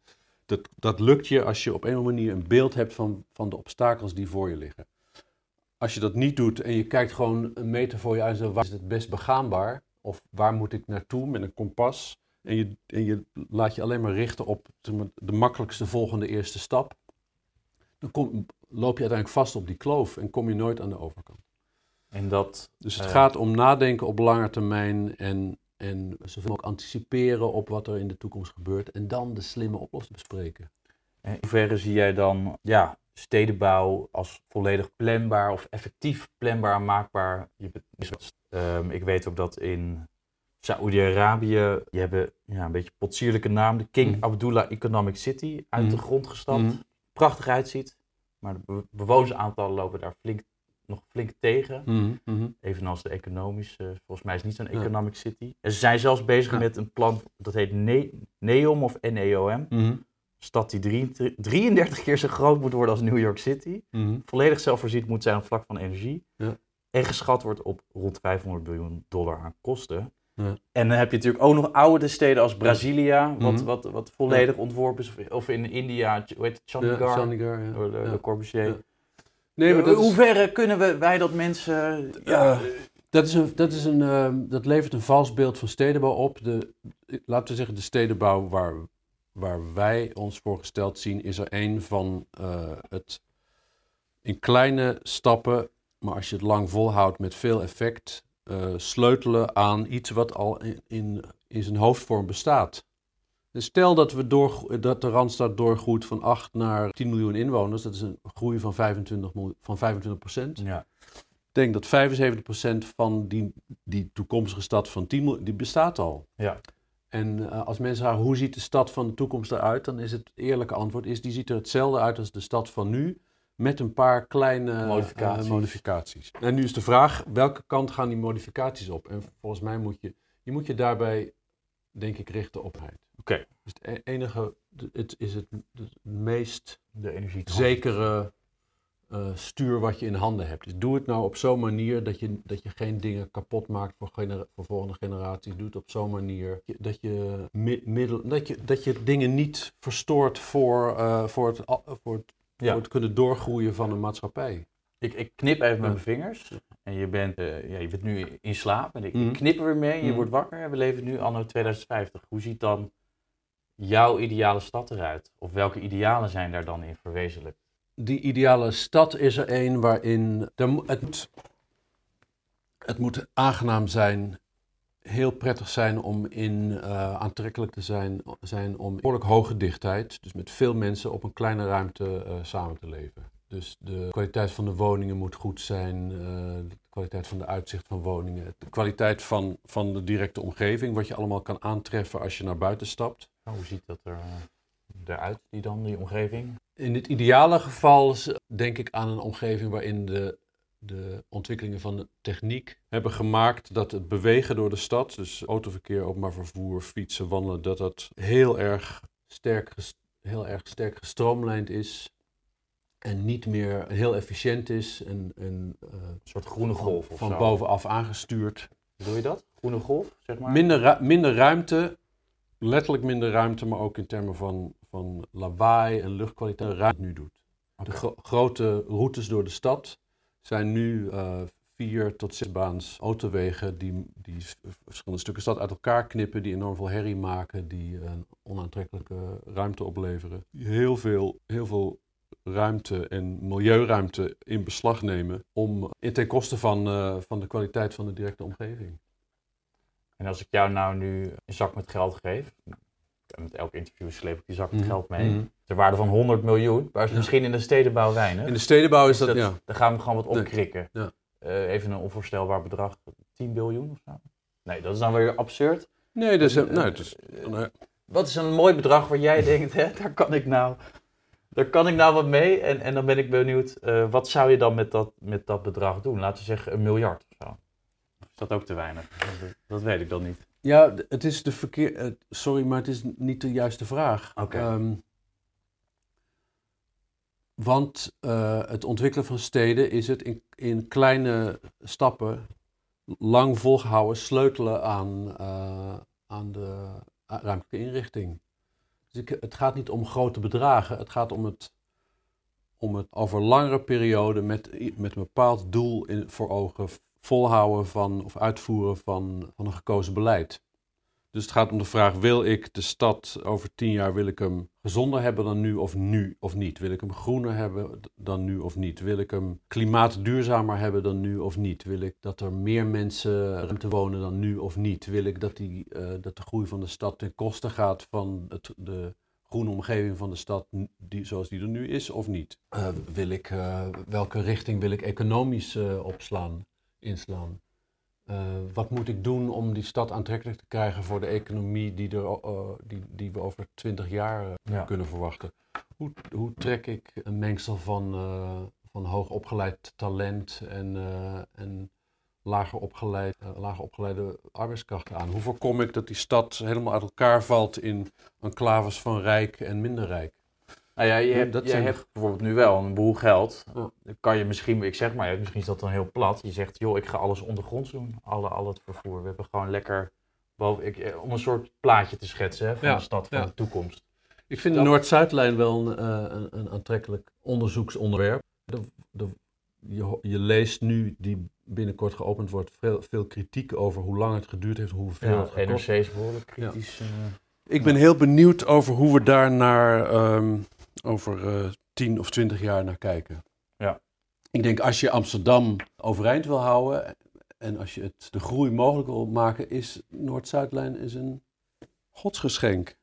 Dat, dat lukt je als je op een of andere manier een beeld hebt van, van de obstakels die voor je liggen. Als je dat niet doet en je kijkt gewoon een meter voor je uit waar is het best begaanbaar? Of waar moet ik naartoe met een kompas? En je, en je laat je alleen maar richten op de makkelijkste volgende eerste stap. Dan kom, loop je uiteindelijk vast op die kloof en kom je nooit aan de overkant. En dat, Dus het Eh. gaat om nadenken op lange termijn en, en zoveel mogelijk anticiperen op wat er in de toekomst gebeurt. En dan de slimme oplossing bespreken. in hoeverre zie jij dan ja, stedenbouw als volledig planbaar of effectief planbaar en maakbaar? Je Ehm, ik weet ook dat in Saoedi-Arabië, je hebben ja, een beetje potsierlijke naam, de King Mhm. Abdullah Economic City, uit Mhm. de grond gestapt. Mhm. Prachtig uitziet, maar de be- bewonersaantallen lopen daar flink, nog flink tegen. Mhm, mhm. Evenals de economische, volgens mij is het niet zo'n Ja. economic city. En ze zijn zelfs bezig Ja. met een plan, dat heet Ne- NEOM of NEOM. Mhm, Stad die drie- 33 keer zo groot moet worden als New York City. mhm. Volledig zelfvoorziend moet zijn op vlak van energie. Ja. En geschat wordt op rond 500 biljoen dollar aan kosten. Ja. En dan heb je natuurlijk ook nog oude steden als Brasilia, wat, Mhm. wat, wat volledig ontworpen is. Of, in India, hoe heet het, Chandigarh, Ja, Chandigarh, ja. door de, Corbusier. Nee, maar dat Hoe ver kunnen we, wij dat mensen... Ja, Eh, dat, is een, dat, is een, ehm, dat levert een vals beeld van stedenbouw op. De, laten we zeggen, de stedenbouw waar, waar wij ons voor gesteld zien, is er een van eh, het in kleine stappen, maar als je het lang volhoudt met veel effect, eh, sleutelen aan iets wat al in, in, in zijn hoofdvorm bestaat. Dus stel dat, we door, dat de Randstad doorgroeit van 8 naar 10 miljoen inwoners, dat is een groei van 25, miljoen- van 25 procent. ja. Ik denk dat 75% van die, die toekomstige stad van 10 miljoen, die bestaat al. Ja. En eh, als mensen vragen hoe ziet de stad van de toekomst eruit, dan is het eerlijke antwoord is die ziet er hetzelfde uit als de stad van nu, met een paar kleine eh, Modificaties. modificaties. En nu is de vraag, welke kant gaan die modificaties op? En volgens mij moet je, je moet je daarbij, denk ik, richten op heid. Oké. Dus het e- enige, het is het, het meest De zekere eh, stuur wat je in handen hebt. Dus doe het nou op zo'n manier dat je, dat je geen dingen kapot maakt voor, voor volgende generaties. Doe het op zo'n manier dat je, mi- middel, dat je, dat je dingen niet verstoort voor, eh, voor, het, voor, het, Ja. het kunnen doorgroeien van een maatschappij. Ik, ik knip even met mijn vingers. En je bent, eh, ja, je bent nu in slaap. En ik, Mhm. ik knip er weer mee. Je Mhm. wordt wakker. En we leven nu anno 2050. Hoe ziet dan jouw ideale stad eruit? Of welke idealen zijn daar dan in verwezenlijkt? Die ideale stad is er een waarin mo- het, moet, het moet aangenaam zijn, heel prettig zijn om in eh, aantrekkelijk te zijn, zijn om behoorlijk hoge dichtheid, dus met veel mensen op een kleine ruimte eh, samen te leven. Dus de kwaliteit van de woningen moet goed zijn, eh, de kwaliteit van de uitzicht van woningen, de kwaliteit van, van de directe omgeving, wat je allemaal kan aantreffen als je naar buiten stapt. Nou, hoe ziet dat er, eruit, die dan, die omgeving? In het ideale geval denk ik aan een omgeving waarin de, de ontwikkelingen van de techniek hebben gemaakt dat het bewegen door de stad, dus autoverkeer, openbaar vervoer, fietsen, wandelen, dat dat heel erg sterk, heel erg sterk gestroomlijnd is en niet meer heel efficiënt is en, en eh, Een soort groene golf of van zo. bovenaf aangestuurd. Doe je dat? Groene golf, zeg maar? Minder, ru- minder ruimte, letterlijk minder ruimte, maar ook in termen van, van lawaai en luchtkwaliteit, ruimte nu doet. De gro- grote routes door de stad zijn nu eh, vier tot zes baans autowegen die, die verschillende stukken stad uit elkaar knippen, die enorm veel herrie maken, die een onaantrekkelijke ruimte opleveren. Die heel veel, heel veel ruimte en milieuruimte in beslag nemen om in ten koste van, eh, van de kwaliteit van de directe omgeving. En als ik jou nou nu een zak met geld geef, en met elk interview sleep ik die zak met Mhm. geld mee. Mhm. Ter waarde van 100 miljoen, maar is Ja. misschien in de stedenbouw weinig. In de stedenbouw is Dus dat, ja. Dan gaan we gewoon wat Nee. opkrikken. Ja. Eh, even een onvoorstelbaar bedrag, 10 biljoen of zo. Nee, dat is dan weer absurd. Nee, dat is, Eh, nou, het is, eh, nou, Wat is een mooi bedrag waar jij *laughs* denkt, hè, daar kan ik nou, daar kan ik nou wat mee. En, en dan ben ik benieuwd, eh, wat zou je dan met dat, met dat bedrag doen? Laten we zeggen een miljard of zo. Of is dat ook te weinig? Dat, dat weet ik dan niet. Ja, het is de verkeer. sorry, maar het is niet de juiste vraag. Oké. Ehm, want eh, het ontwikkelen van steden is het in, in kleine stappen lang volgehouden sleutelen aan, eh, aan de eh, ruimtelijke inrichting. Dus het gaat niet om grote bedragen, het gaat om het, om het over langere periode met, met een bepaald doel in, voor ogen volhouden van of uitvoeren van, van een gekozen beleid. Dus het gaat om de vraag: wil ik de stad over tien jaar wil ik hem gezonder hebben dan nu of nu of niet? Wil ik hem groener hebben dan nu of niet? Wil ik hem klimaatduurzamer hebben dan nu of niet? Wil ik dat er meer mensen ruimte wonen dan nu of niet? Wil ik dat, die, eh, dat de groei van de stad ten koste gaat van het, de groene omgeving van de stad die, zoals die er nu is of niet? Eh, wil ik, eh, welke richting wil ik economisch opslaan, inslaan? Eh, wat moet ik doen om die stad aantrekkelijk te krijgen voor de economie die, er, die, die we over twintig jaar eh, Ja. kunnen verwachten? Hoe, hoe trek ik een mengsel van, eh, van hoogopgeleid talent en, en lager, opgeleid, lager opgeleide arbeidskrachten aan? Hoe voorkom ik dat die stad helemaal uit elkaar valt in enclaves van rijk en minder rijk? Nou ja, je hebt, dat jij zijn- hebt bijvoorbeeld nu wel een boel geld. Dan kan je misschien, ik zeg maar, misschien is dat dan heel plat. Je zegt, joh, ik ga alles ondergronds doen. Alle, al het vervoer. We hebben gewoon lekker, boven, ik, eh, om een soort plaatje te schetsen hè, van Ja, de stad van ja. de toekomst. Ik vind Dat- de Noord-Zuidlijn wel een, eh, een, een aantrekkelijk onderzoeksonderwerp. De, de, je, je leest nu, die binnenkort geopend wordt, veel, veel kritiek over hoe lang het geduurd heeft, hoeveel Ja, het gekost NRC is behoorlijk kritisch. eh, Ik ben heel benieuwd over hoe we daar naar, ehm, over eh 10 of 20 jaar naar kijken. Ja. Ik denk als je Amsterdam overeind wil houden en als je het de groei mogelijk wil maken, is Noord-Zuidlijn is een godsgeschenk.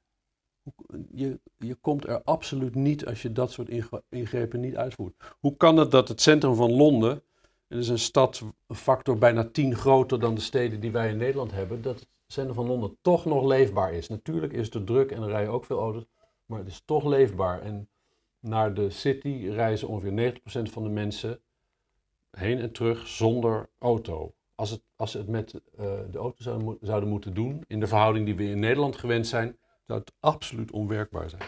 Je, je komt er absoluut niet als je dat soort ingrepen niet uitvoert. Hoe kan het dat het centrum van Londen, en dat is een stad een factor bijna 10 groter dan de steden die wij in Nederland hebben, dat het centrum van Londen toch nog leefbaar is. Natuurlijk is het druk en er rijden ook veel auto's, maar het is toch leefbaar. En naar de city reizen ongeveer 90% van de mensen heen en terug zonder auto. Als, het, als ze het met eh, de auto zouden, zouden moeten doen, in de verhouding die we in Nederland gewend zijn, zou het absoluut onwerkbaar zijn.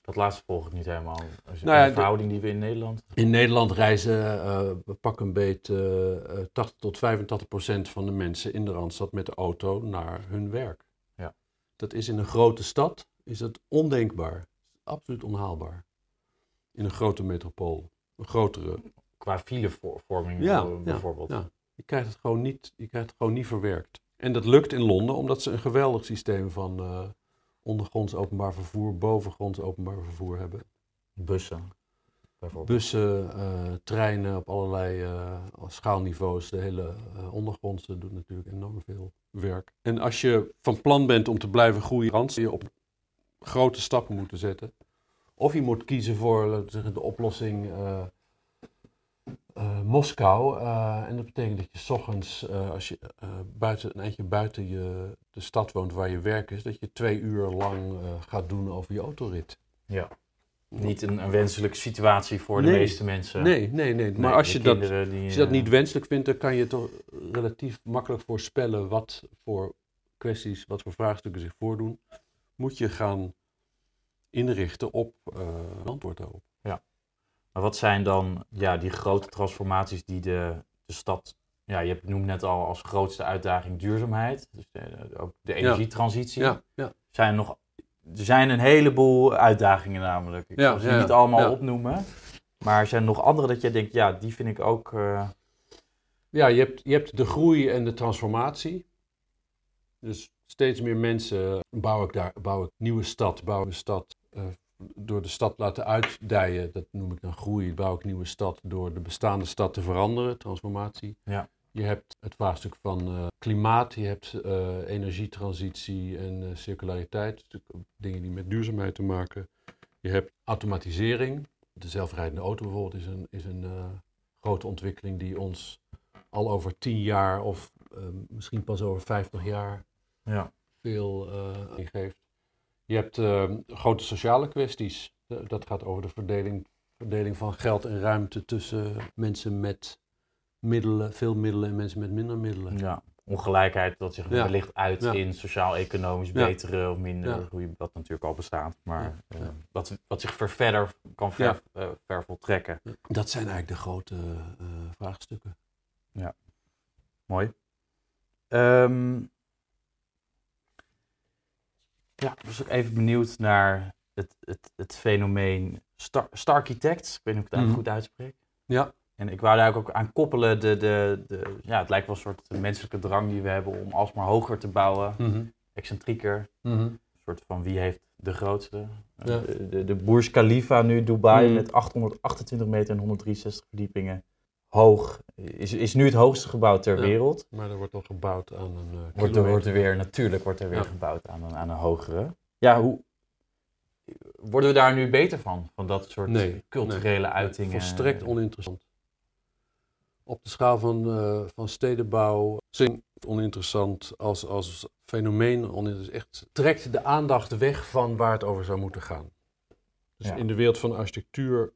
dat laatste volg ik niet helemaal. Als je- Nou ja, de verhouding die we in Nederland... In Nederland reizen eh, pak een beet eh, eh, 80 tot 85 procent van de mensen in de Randstad met de auto naar hun werk. Ja. Dat is in een grote stad is dat ondenkbaar. Absoluut onhaalbaar. In een grote metropool. Een grotere. Qua filevorming Ja, ja, bijvoorbeeld. ja. Je krijgt het gewoon niet, je krijgt het gewoon niet verwerkt. En dat lukt in Londen omdat ze een geweldig systeem van eh, ondergronds openbaar vervoer, bovengronds openbaar vervoer hebben. Bussen, bijvoorbeeld. Bussen, eh, treinen op allerlei eh, schaalniveaus. De hele eh, ondergrondse doet natuurlijk enorm veel werk. En als je van plan bent om te blijven groeien, je op grote stappen moeten zetten. Of je moet kiezen voor de oplossing eh, eh, Moskou. Eh, en dat betekent dat je 's ochtends, als je buiten, een eindje buiten je, de stad woont waar je werk is, dat je twee uur lang gaat doen over je autorit. Ja. Niet een, een wenselijke situatie voor de meeste mensen. Nee, nee, nee. Maar Nee, als je, dat, die, als je dat niet wenselijk vindt, dan kan je toch relatief makkelijk voorspellen wat voor kwesties, wat voor vraagstukken zich voordoen. Moet je gaan inrichten op eh, een antwoord daarop. Maar wat zijn dan ja, die grote transformaties die de, de stad... Ja, je hebt- noemt net al als grootste uitdaging duurzaamheid. Dus de, de- ook de energietransitie. Ja, ja. Zijn nog, er zijn een heleboel uitdagingen namelijk. Ik Ja, zal ze ja, niet allemaal ja. opnoemen. Maar er zijn nog andere dat jij denkt, ja, die vind ik ook... eh, Ja, je hebt, je hebt de groei en de transformatie. Dus steeds meer mensen bouw ik daar, bouw ik nieuwe stad, bouw ik een stad eh, door de stad laten uitdijen. Dat noem ik dan groei. Bouw ik nieuwe stad door de bestaande stad te veranderen, transformatie. Ja. Je hebt het vraagstuk van uh, klimaat, je hebt uh, energietransitie en circulariteit, dingen die met duurzaamheid te maken. Je hebt automatisering. De zelfrijdende auto bijvoorbeeld is een, is een grote ontwikkeling die ons al over tien jaar of misschien pas over vijftig jaar ja. veel ingeeft. Je hebt grote sociale kwesties. dat gaat over de verdeling, verdeling van geld en ruimte tussen mensen met middelen, veel middelen en mensen met minder middelen. Ja, ongelijkheid dat zich wellicht uit in sociaal-economisch betere of minder, hoe je dat natuurlijk al bestaat, maar uh, wat, wat zich ver verder kan ver, uh, ver voltrekken. Dat zijn eigenlijk de grote uh, vraagstukken. Ja, mooi. Um, ja, ik was ook even benieuwd naar het, het, het fenomeen Star, Starchitects. Ik weet niet of ik het mm goed uitspreek. Ja. En ik wou daar ook aan koppelen, de, de, de, ja, het lijkt wel een soort menselijke drang die we hebben om alsmaar hoger te bouwen, mm excentrieker. Mhm. Een soort van wie heeft de grootste. De, de, de Burj Khalifa nu, Dubai, mhm. met 828 meter en 163 verdiepingen. Hoog, is, is nu het hoogste gebouw ter wereld. Maar er wordt al gebouwd aan een uh, wordt, er, wordt er weer, Natuurlijk wordt er weer gebouwd aan een, aan een hogere. Ja, hoe, worden we daar nu beter van? Van dat soort culturele nee, uitingen? Volstrekt oninteressant op de schaal van, uh, van stedenbouw zijn oninteressant als, als fenomeen. Oninteressant. Echt trekt de aandacht weg van waar het over zou moeten gaan. Dus in de wereld van architectuur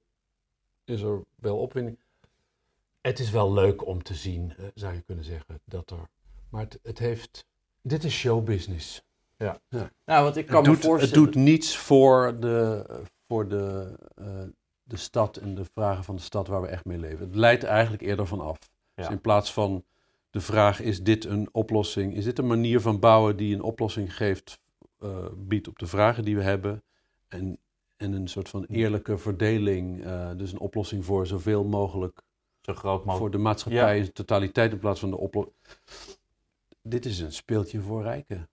is er wel opwinding. Het is wel leuk om te zien, uh, zou je kunnen zeggen, dat er. Maar het, het heeft. Dit is showbusiness. Ja. ja. Nou, want ik kan het me doet, voorstellen. Het doet niets voor de, voor de, uh, de stad en de vragen van de stad waar we echt mee leven. Het leidt eigenlijk eerder van af. Dus in plaats van de vraag: is dit een oplossing? Is dit een manier van bouwen die een oplossing geeft, uh, biedt op de vragen die we hebben? En, en een soort van eerlijke verdeling, uh, dus een oplossing voor zoveel mogelijk. Zo groot mogelijk. Voor de maatschappij in totaliteit in plaats van de oplossing. Dit is een speeltje voor rijken.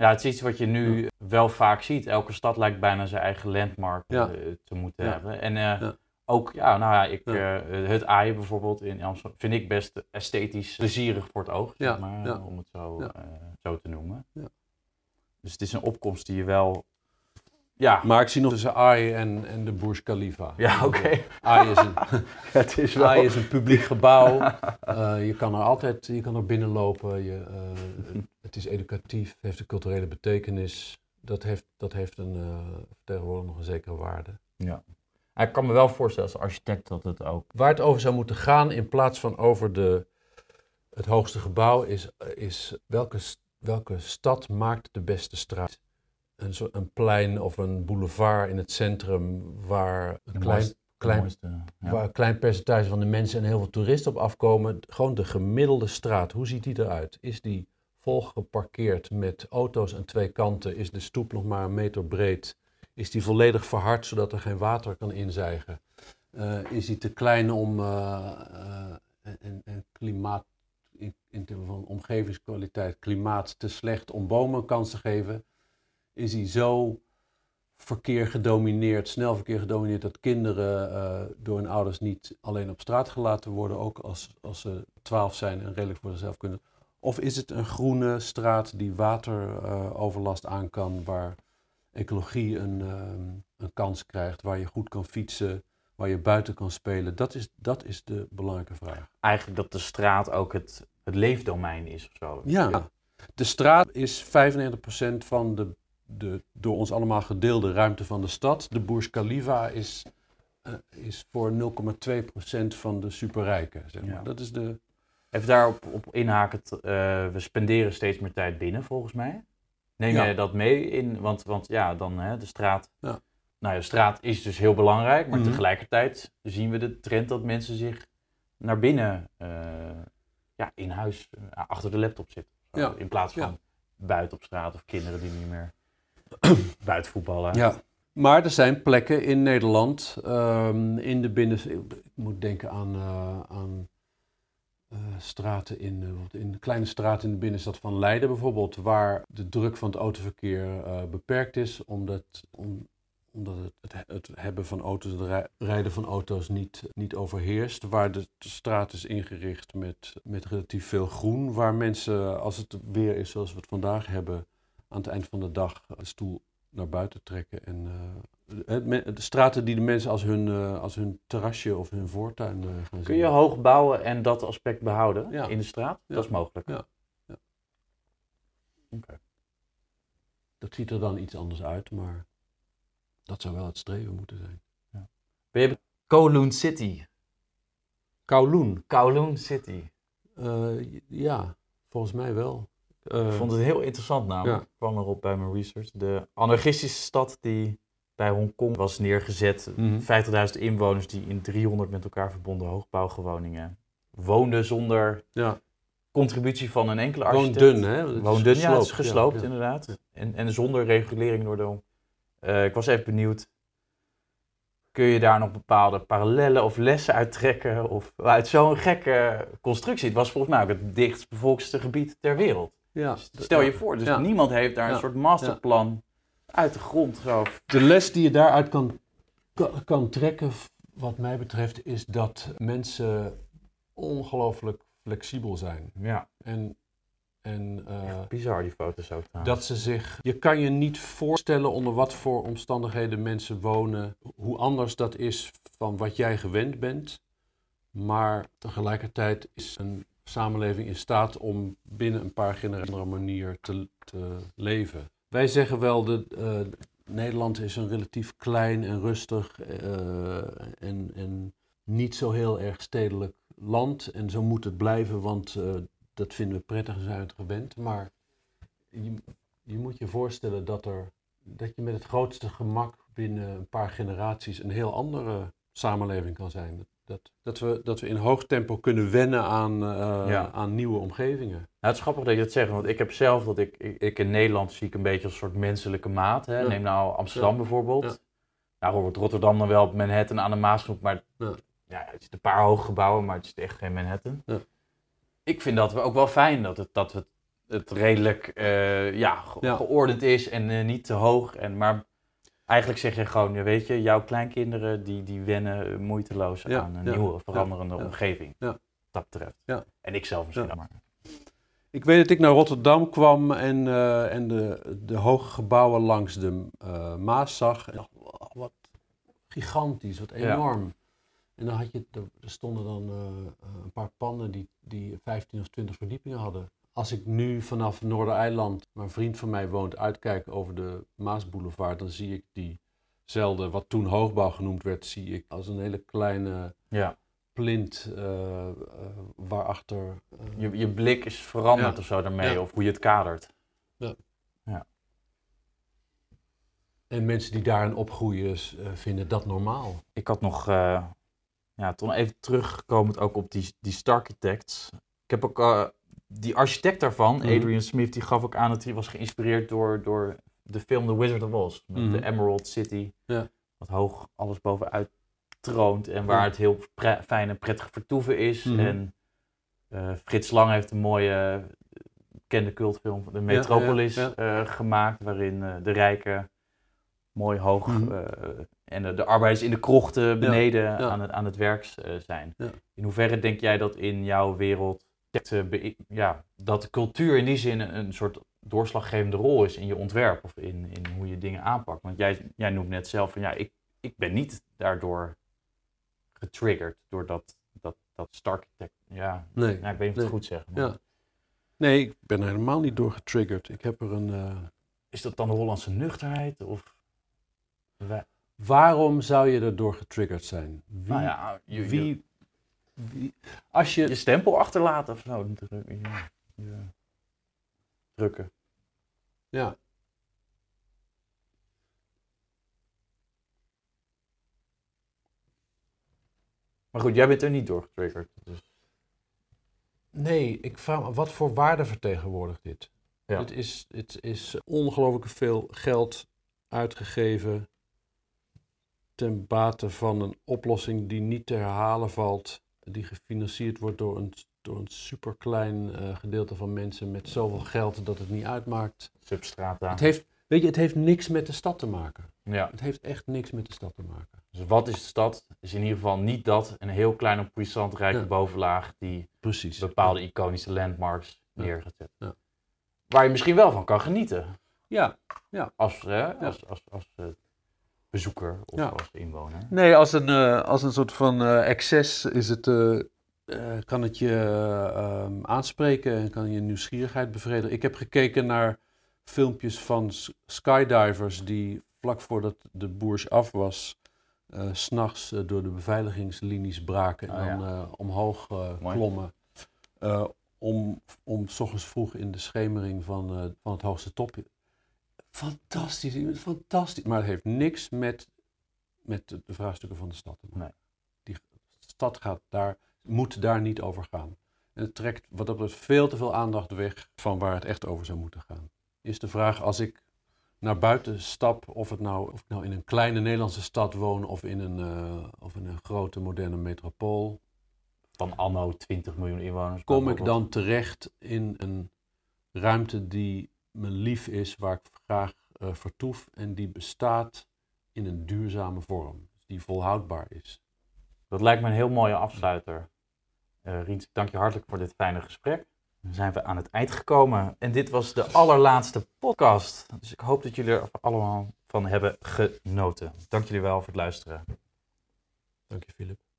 Ja, het is iets wat je nu wel vaak ziet. Elke stad lijkt bijna zijn eigen landmark eh, te moeten hebben. En uh, ook, ja, nou ja, ik, uh, het aaien bijvoorbeeld in Amsterdam vind ik best esthetisch plezierig voor het oog, zeg maar, om het zo, zo te noemen. Dus het is een opkomst die je wel ja. Maar ik zie nog tussen AI en, en de Burj Khalifa. Ja, oké. Okay. AI, is een, *laughs* het is, wel... AI is een publiek gebouw. Uh, je kan er altijd je kan er binnenlopen. Je, uh, het is educatief, heeft een culturele betekenis. Dat heeft, dat heeft een, uh, tegenwoordig nog een zekere waarde. Ja. Ik kan me wel voorstellen als architect dat het ook... Waar het over zou moeten gaan in plaats van over de, het hoogste gebouw is, is welke, welke stad maakt de beste straat een, soort, een plein of een boulevard in het centrum waar een klein, klein, waar een klein percentage van de mensen en heel veel toeristen op afkomen. Gewoon de gemiddelde straat, hoe ziet die eruit? Is die vol geparkeerd met auto's aan twee kanten? Is de stoep nog maar een meter breed? Is die volledig verhard zodat er geen water kan inzijgen? Uh, is die te klein om uh, uh, en, en, klimaat, in, in termen van omgevingskwaliteit, klimaat te slecht om bomen een kans te geven? Is hij zo verkeer gedomineerd, snel verkeer gedomineerd, dat kinderen uh, door hun ouders niet alleen op straat gelaten worden, ook als, als ze twaalf zijn en redelijk voor zichzelf kunnen. Of is het een groene straat die wateroverlast uh, aan kan, waar ecologie een, um, een kans krijgt, waar je goed kan fietsen, waar je buiten kan spelen? Dat is, dat is de belangrijke vraag. Eigenlijk dat de straat ook het, het leefdomein is of zo. Ja, de straat is 95% van de de door ons allemaal gedeelde ruimte van de stad. De Burj Khalifa is, uh, is voor 0,2% van de superrijken. Zeg maar. Dat is de... Even daarop op inhaken, uh, we spenderen steeds meer tijd binnen volgens mij. Neem ja. jij dat mee in? Want, want ja, dan hè, de straat. Ja. Nou, de straat is dus heel belangrijk, maar mm -hmm. tegelijkertijd zien we de trend dat mensen zich naar binnen, uh, ja, in huis, achter de laptop zitten. Ja. In plaats van buiten op straat of kinderen die niet meer *clears throat* buitenvoetballen. Ja. Maar er zijn plekken in Nederland, um, in de binnen... Ik moet denken aan, uh, aan uh, straten in, uh, in kleine straten in de binnenstad van Leiden bijvoorbeeld, waar de druk van het autoverkeer beperkt is, omdat, om, omdat het, het, hebben van auto's, het rij- rijden van auto's niet, niet overheerst. Waar de straat is ingericht met, met relatief veel groen. Waar mensen, als het weer is zoals we het vandaag hebben, aan het eind van de dag een stoel naar buiten trekken. En eh, de straten die de mensen als hun, eh, als hun terrasje of hun voortuin eh, gaan zien. Kun je hoog bouwen en dat aspect behouden Ja. in de straat? Ja. Dat is mogelijk. Ja. Ja. Oké. Dat ziet er dan iets anders uit, maar dat zou wel het streven moeten zijn. Ben je Kowloon City? Kowloon. Kowloon City. Ja, volgens mij wel. Eh, Ik vond het heel interessant naam. Ja. Ik kwam erop bij mijn research. De anarchistische stad die bij Hongkong was neergezet. Mhm. 50.000 inwoners die in 300 met elkaar verbonden hoogbouwgewoningen woonden zonder ja, contributie van een enkele architect. dun, hè? Het Woon dun, ja, het is gesloopt, ja, inderdaad. En, en zonder regulering door de... Eh, ik was even benieuwd. Kun je daar nog bepaalde parallellen of lessen uit trekken? Of uit zo'n gekke constructie? Het was volgens mij ook het dichtstbevolkste gebied ter wereld. Ja, Stel je voor, dus Ja. niemand heeft daar een soort masterplan uit de grond. Zo. De les die je daaruit kan, kan, trekken, wat mij betreft, is dat mensen ongelooflijk flexibel zijn. Ja, En, en eh, bizar die foto's ook trouwens. dat ze zich. Je kan je niet voorstellen onder wat voor omstandigheden mensen wonen, hoe anders dat is van wat jij gewend bent. Maar tegelijkertijd is een samenleving in staat om binnen een paar generaties een manier te, te leven. Wij zeggen wel dat eh, Nederland is een relatief klein en rustig eh, en, en niet zo heel erg stedelijk land. En zo moet het blijven, want eh, dat vinden we prettig en zijn het gewend. Maar je, je moet je voorstellen dat, er, dat je met het grootste gemak binnen een paar generaties een heel andere samenleving kan zijn. Dat, dat, we, dat we in hoog tempo kunnen wennen aan, eh, Ja. aan nieuwe omgevingen. Nou, het is grappig dat je dat zegt, want ik heb zelf dat ik, ik, ik in Nederland zie ik een beetje als een soort menselijke maat. Hè? Ja. Neem nou Amsterdam Ja. bijvoorbeeld. Ja. Nou wordt Rotterdam dan wel op Manhattan aan de Maasgroep, maar Ja. het zit een paar hoge gebouwen, maar het is echt geen Manhattan. Ja. Ik vind dat we ook wel fijn dat het, dat het, het redelijk ja, ge- Ja. geordend is en eh, niet te hoog. En, maar eigenlijk zeg je gewoon, ja, weet je, jouw kleinkinderen die, die wennen eh, moeiteloos Ja, aan een ja, nieuwe, veranderende ja, omgeving. ja. Wat dat betreft. Ja. En ik zelf misschien maar. Ik weet dat ik naar Rotterdam kwam en, eh, en de, de hoge gebouwen langs de eh, Maas zag. En dacht, wow, wat gigantisch, wat Ja. enorm. En dan had je, er stonden dan eh, een paar panden die, die 15 of 20 verdiepingen hadden. Als ik nu vanaf Noordereiland, waar een vriend van mij woont, uitkijk over de Maasboulevard, dan zie ik diezelfde, wat toen hoogbouw genoemd werd, zie ik als een hele kleine Ja. plint eh, waarachter... eh, Je, je blik is veranderd Ja. of zo daarmee, Ja. of hoe je het kadert. En mensen die daarin opgroeien vinden dat normaal. Ik had nog, ja, toen even terugkomend ook op die, die Starchitects. Ik heb ook die architect daarvan, Mhm. Adrian Smith, die gaf ook aan dat hij was geïnspireerd door, door de film The Wizard of Oz. Met Mhm. de Emerald City, Ja. wat hoog alles bovenuit troont en waar het heel fijn en prettig vertoeven is. Mhm. En eh, Frits Lang heeft een mooie, eh, bekende cultfilm, de Metropolis, ja, eh, gemaakt, waarin de rijken mooi hoog en de, de arbeiders in de krochten beneden. Aan, het, aan het werk zijn. Ja. In hoeverre denk jij dat in jouw wereld ja, dat de cultuur in die zin een, soort doorslaggevende rol is in je ontwerp of in, in hoe je dingen aanpakt? Want jij, jij noemt net zelf van ja, ik, ik ben niet daardoor getriggerd door dat, dat, dat Starchitect. Ja, Nee. ja, ik weet niet of ik Nee. het goed zeg. maar Ja. nee, ik ben er helemaal niet door getriggerd. Ik heb er een... eh, Is dat dan de Hollandse nuchterheid? Of Waarom zou je er door getriggerd zijn? Wie, nou ja, je, wie, je, wie- als je... je stempel achterlaten of zo. Ja, je- drukken. Ja. Maar goed, jij bent er niet door getriggerd. Dus. Nee, ik vraag me, wat voor waarde vertegenwoordigt dit? Ja. Het is, het is ongelooflijk veel geld uitgegeven ten bate van een oplossing die niet te herhalen valt, die gefinancierd wordt door een, door een superklein eh, gedeelte van mensen met zoveel geld dat het niet uitmaakt. Substrata. Het heeft, weet je, het heeft niks met de stad te maken. Ja. Het heeft echt niks met de stad te maken. Dus wat is de stad? Is in ieder geval niet dat, een heel kleine puissant rijke Ja. bovenlaag die Precies. bepaalde iconische landmarks Ja. neer gaat zetten. Ja. Waar je misschien wel van kan genieten. Ja, Als, hè, als, als, als, eh, bezoeker of Ja. als inwoner. Nee, als een, eh, als een soort van eh, excess is het, eh, kan het je eh, ehm, aanspreken en kan je nieuwsgierigheid bevredigen. Ik heb gekeken naar filmpjes van skydivers die vlak voordat de boers af was, s s'nachts door de beveiligingslinies braken en Oh, ja. dan omhoog klommen. Om, om s ochtends vroeg in de schemering van, van het hoogste topje. Fantastisch, fantastisch. Maar het heeft niks met, met de, de vraagstukken van de stad te maken. Nee. Die stad gaat daar, moet daar niet over gaan. En het trekt wat dat betreft veel te veel aandacht weg van waar het echt over zou moeten gaan. Is de vraag als ik naar buiten stap, of, het nou, of ik nou in een kleine Nederlandse stad woon of in een, eh, of in een grote moderne metropool, Van anno 20 miljoen inwoners. kom ik dan terecht in een ruimte die me lief is, waar ik graag eh, vertoef en die bestaat in een duurzame vorm, die volhoudbaar is. Dat lijkt me een heel mooie afsluiter. Eh Riens, ik dank je hartelijk voor dit fijne gesprek. Dan zijn we aan het eind gekomen. En dit was de allerlaatste podcast. Dus ik hoop dat jullie er allemaal van hebben genoten. Dank jullie wel voor het luisteren. Dank je, Philip.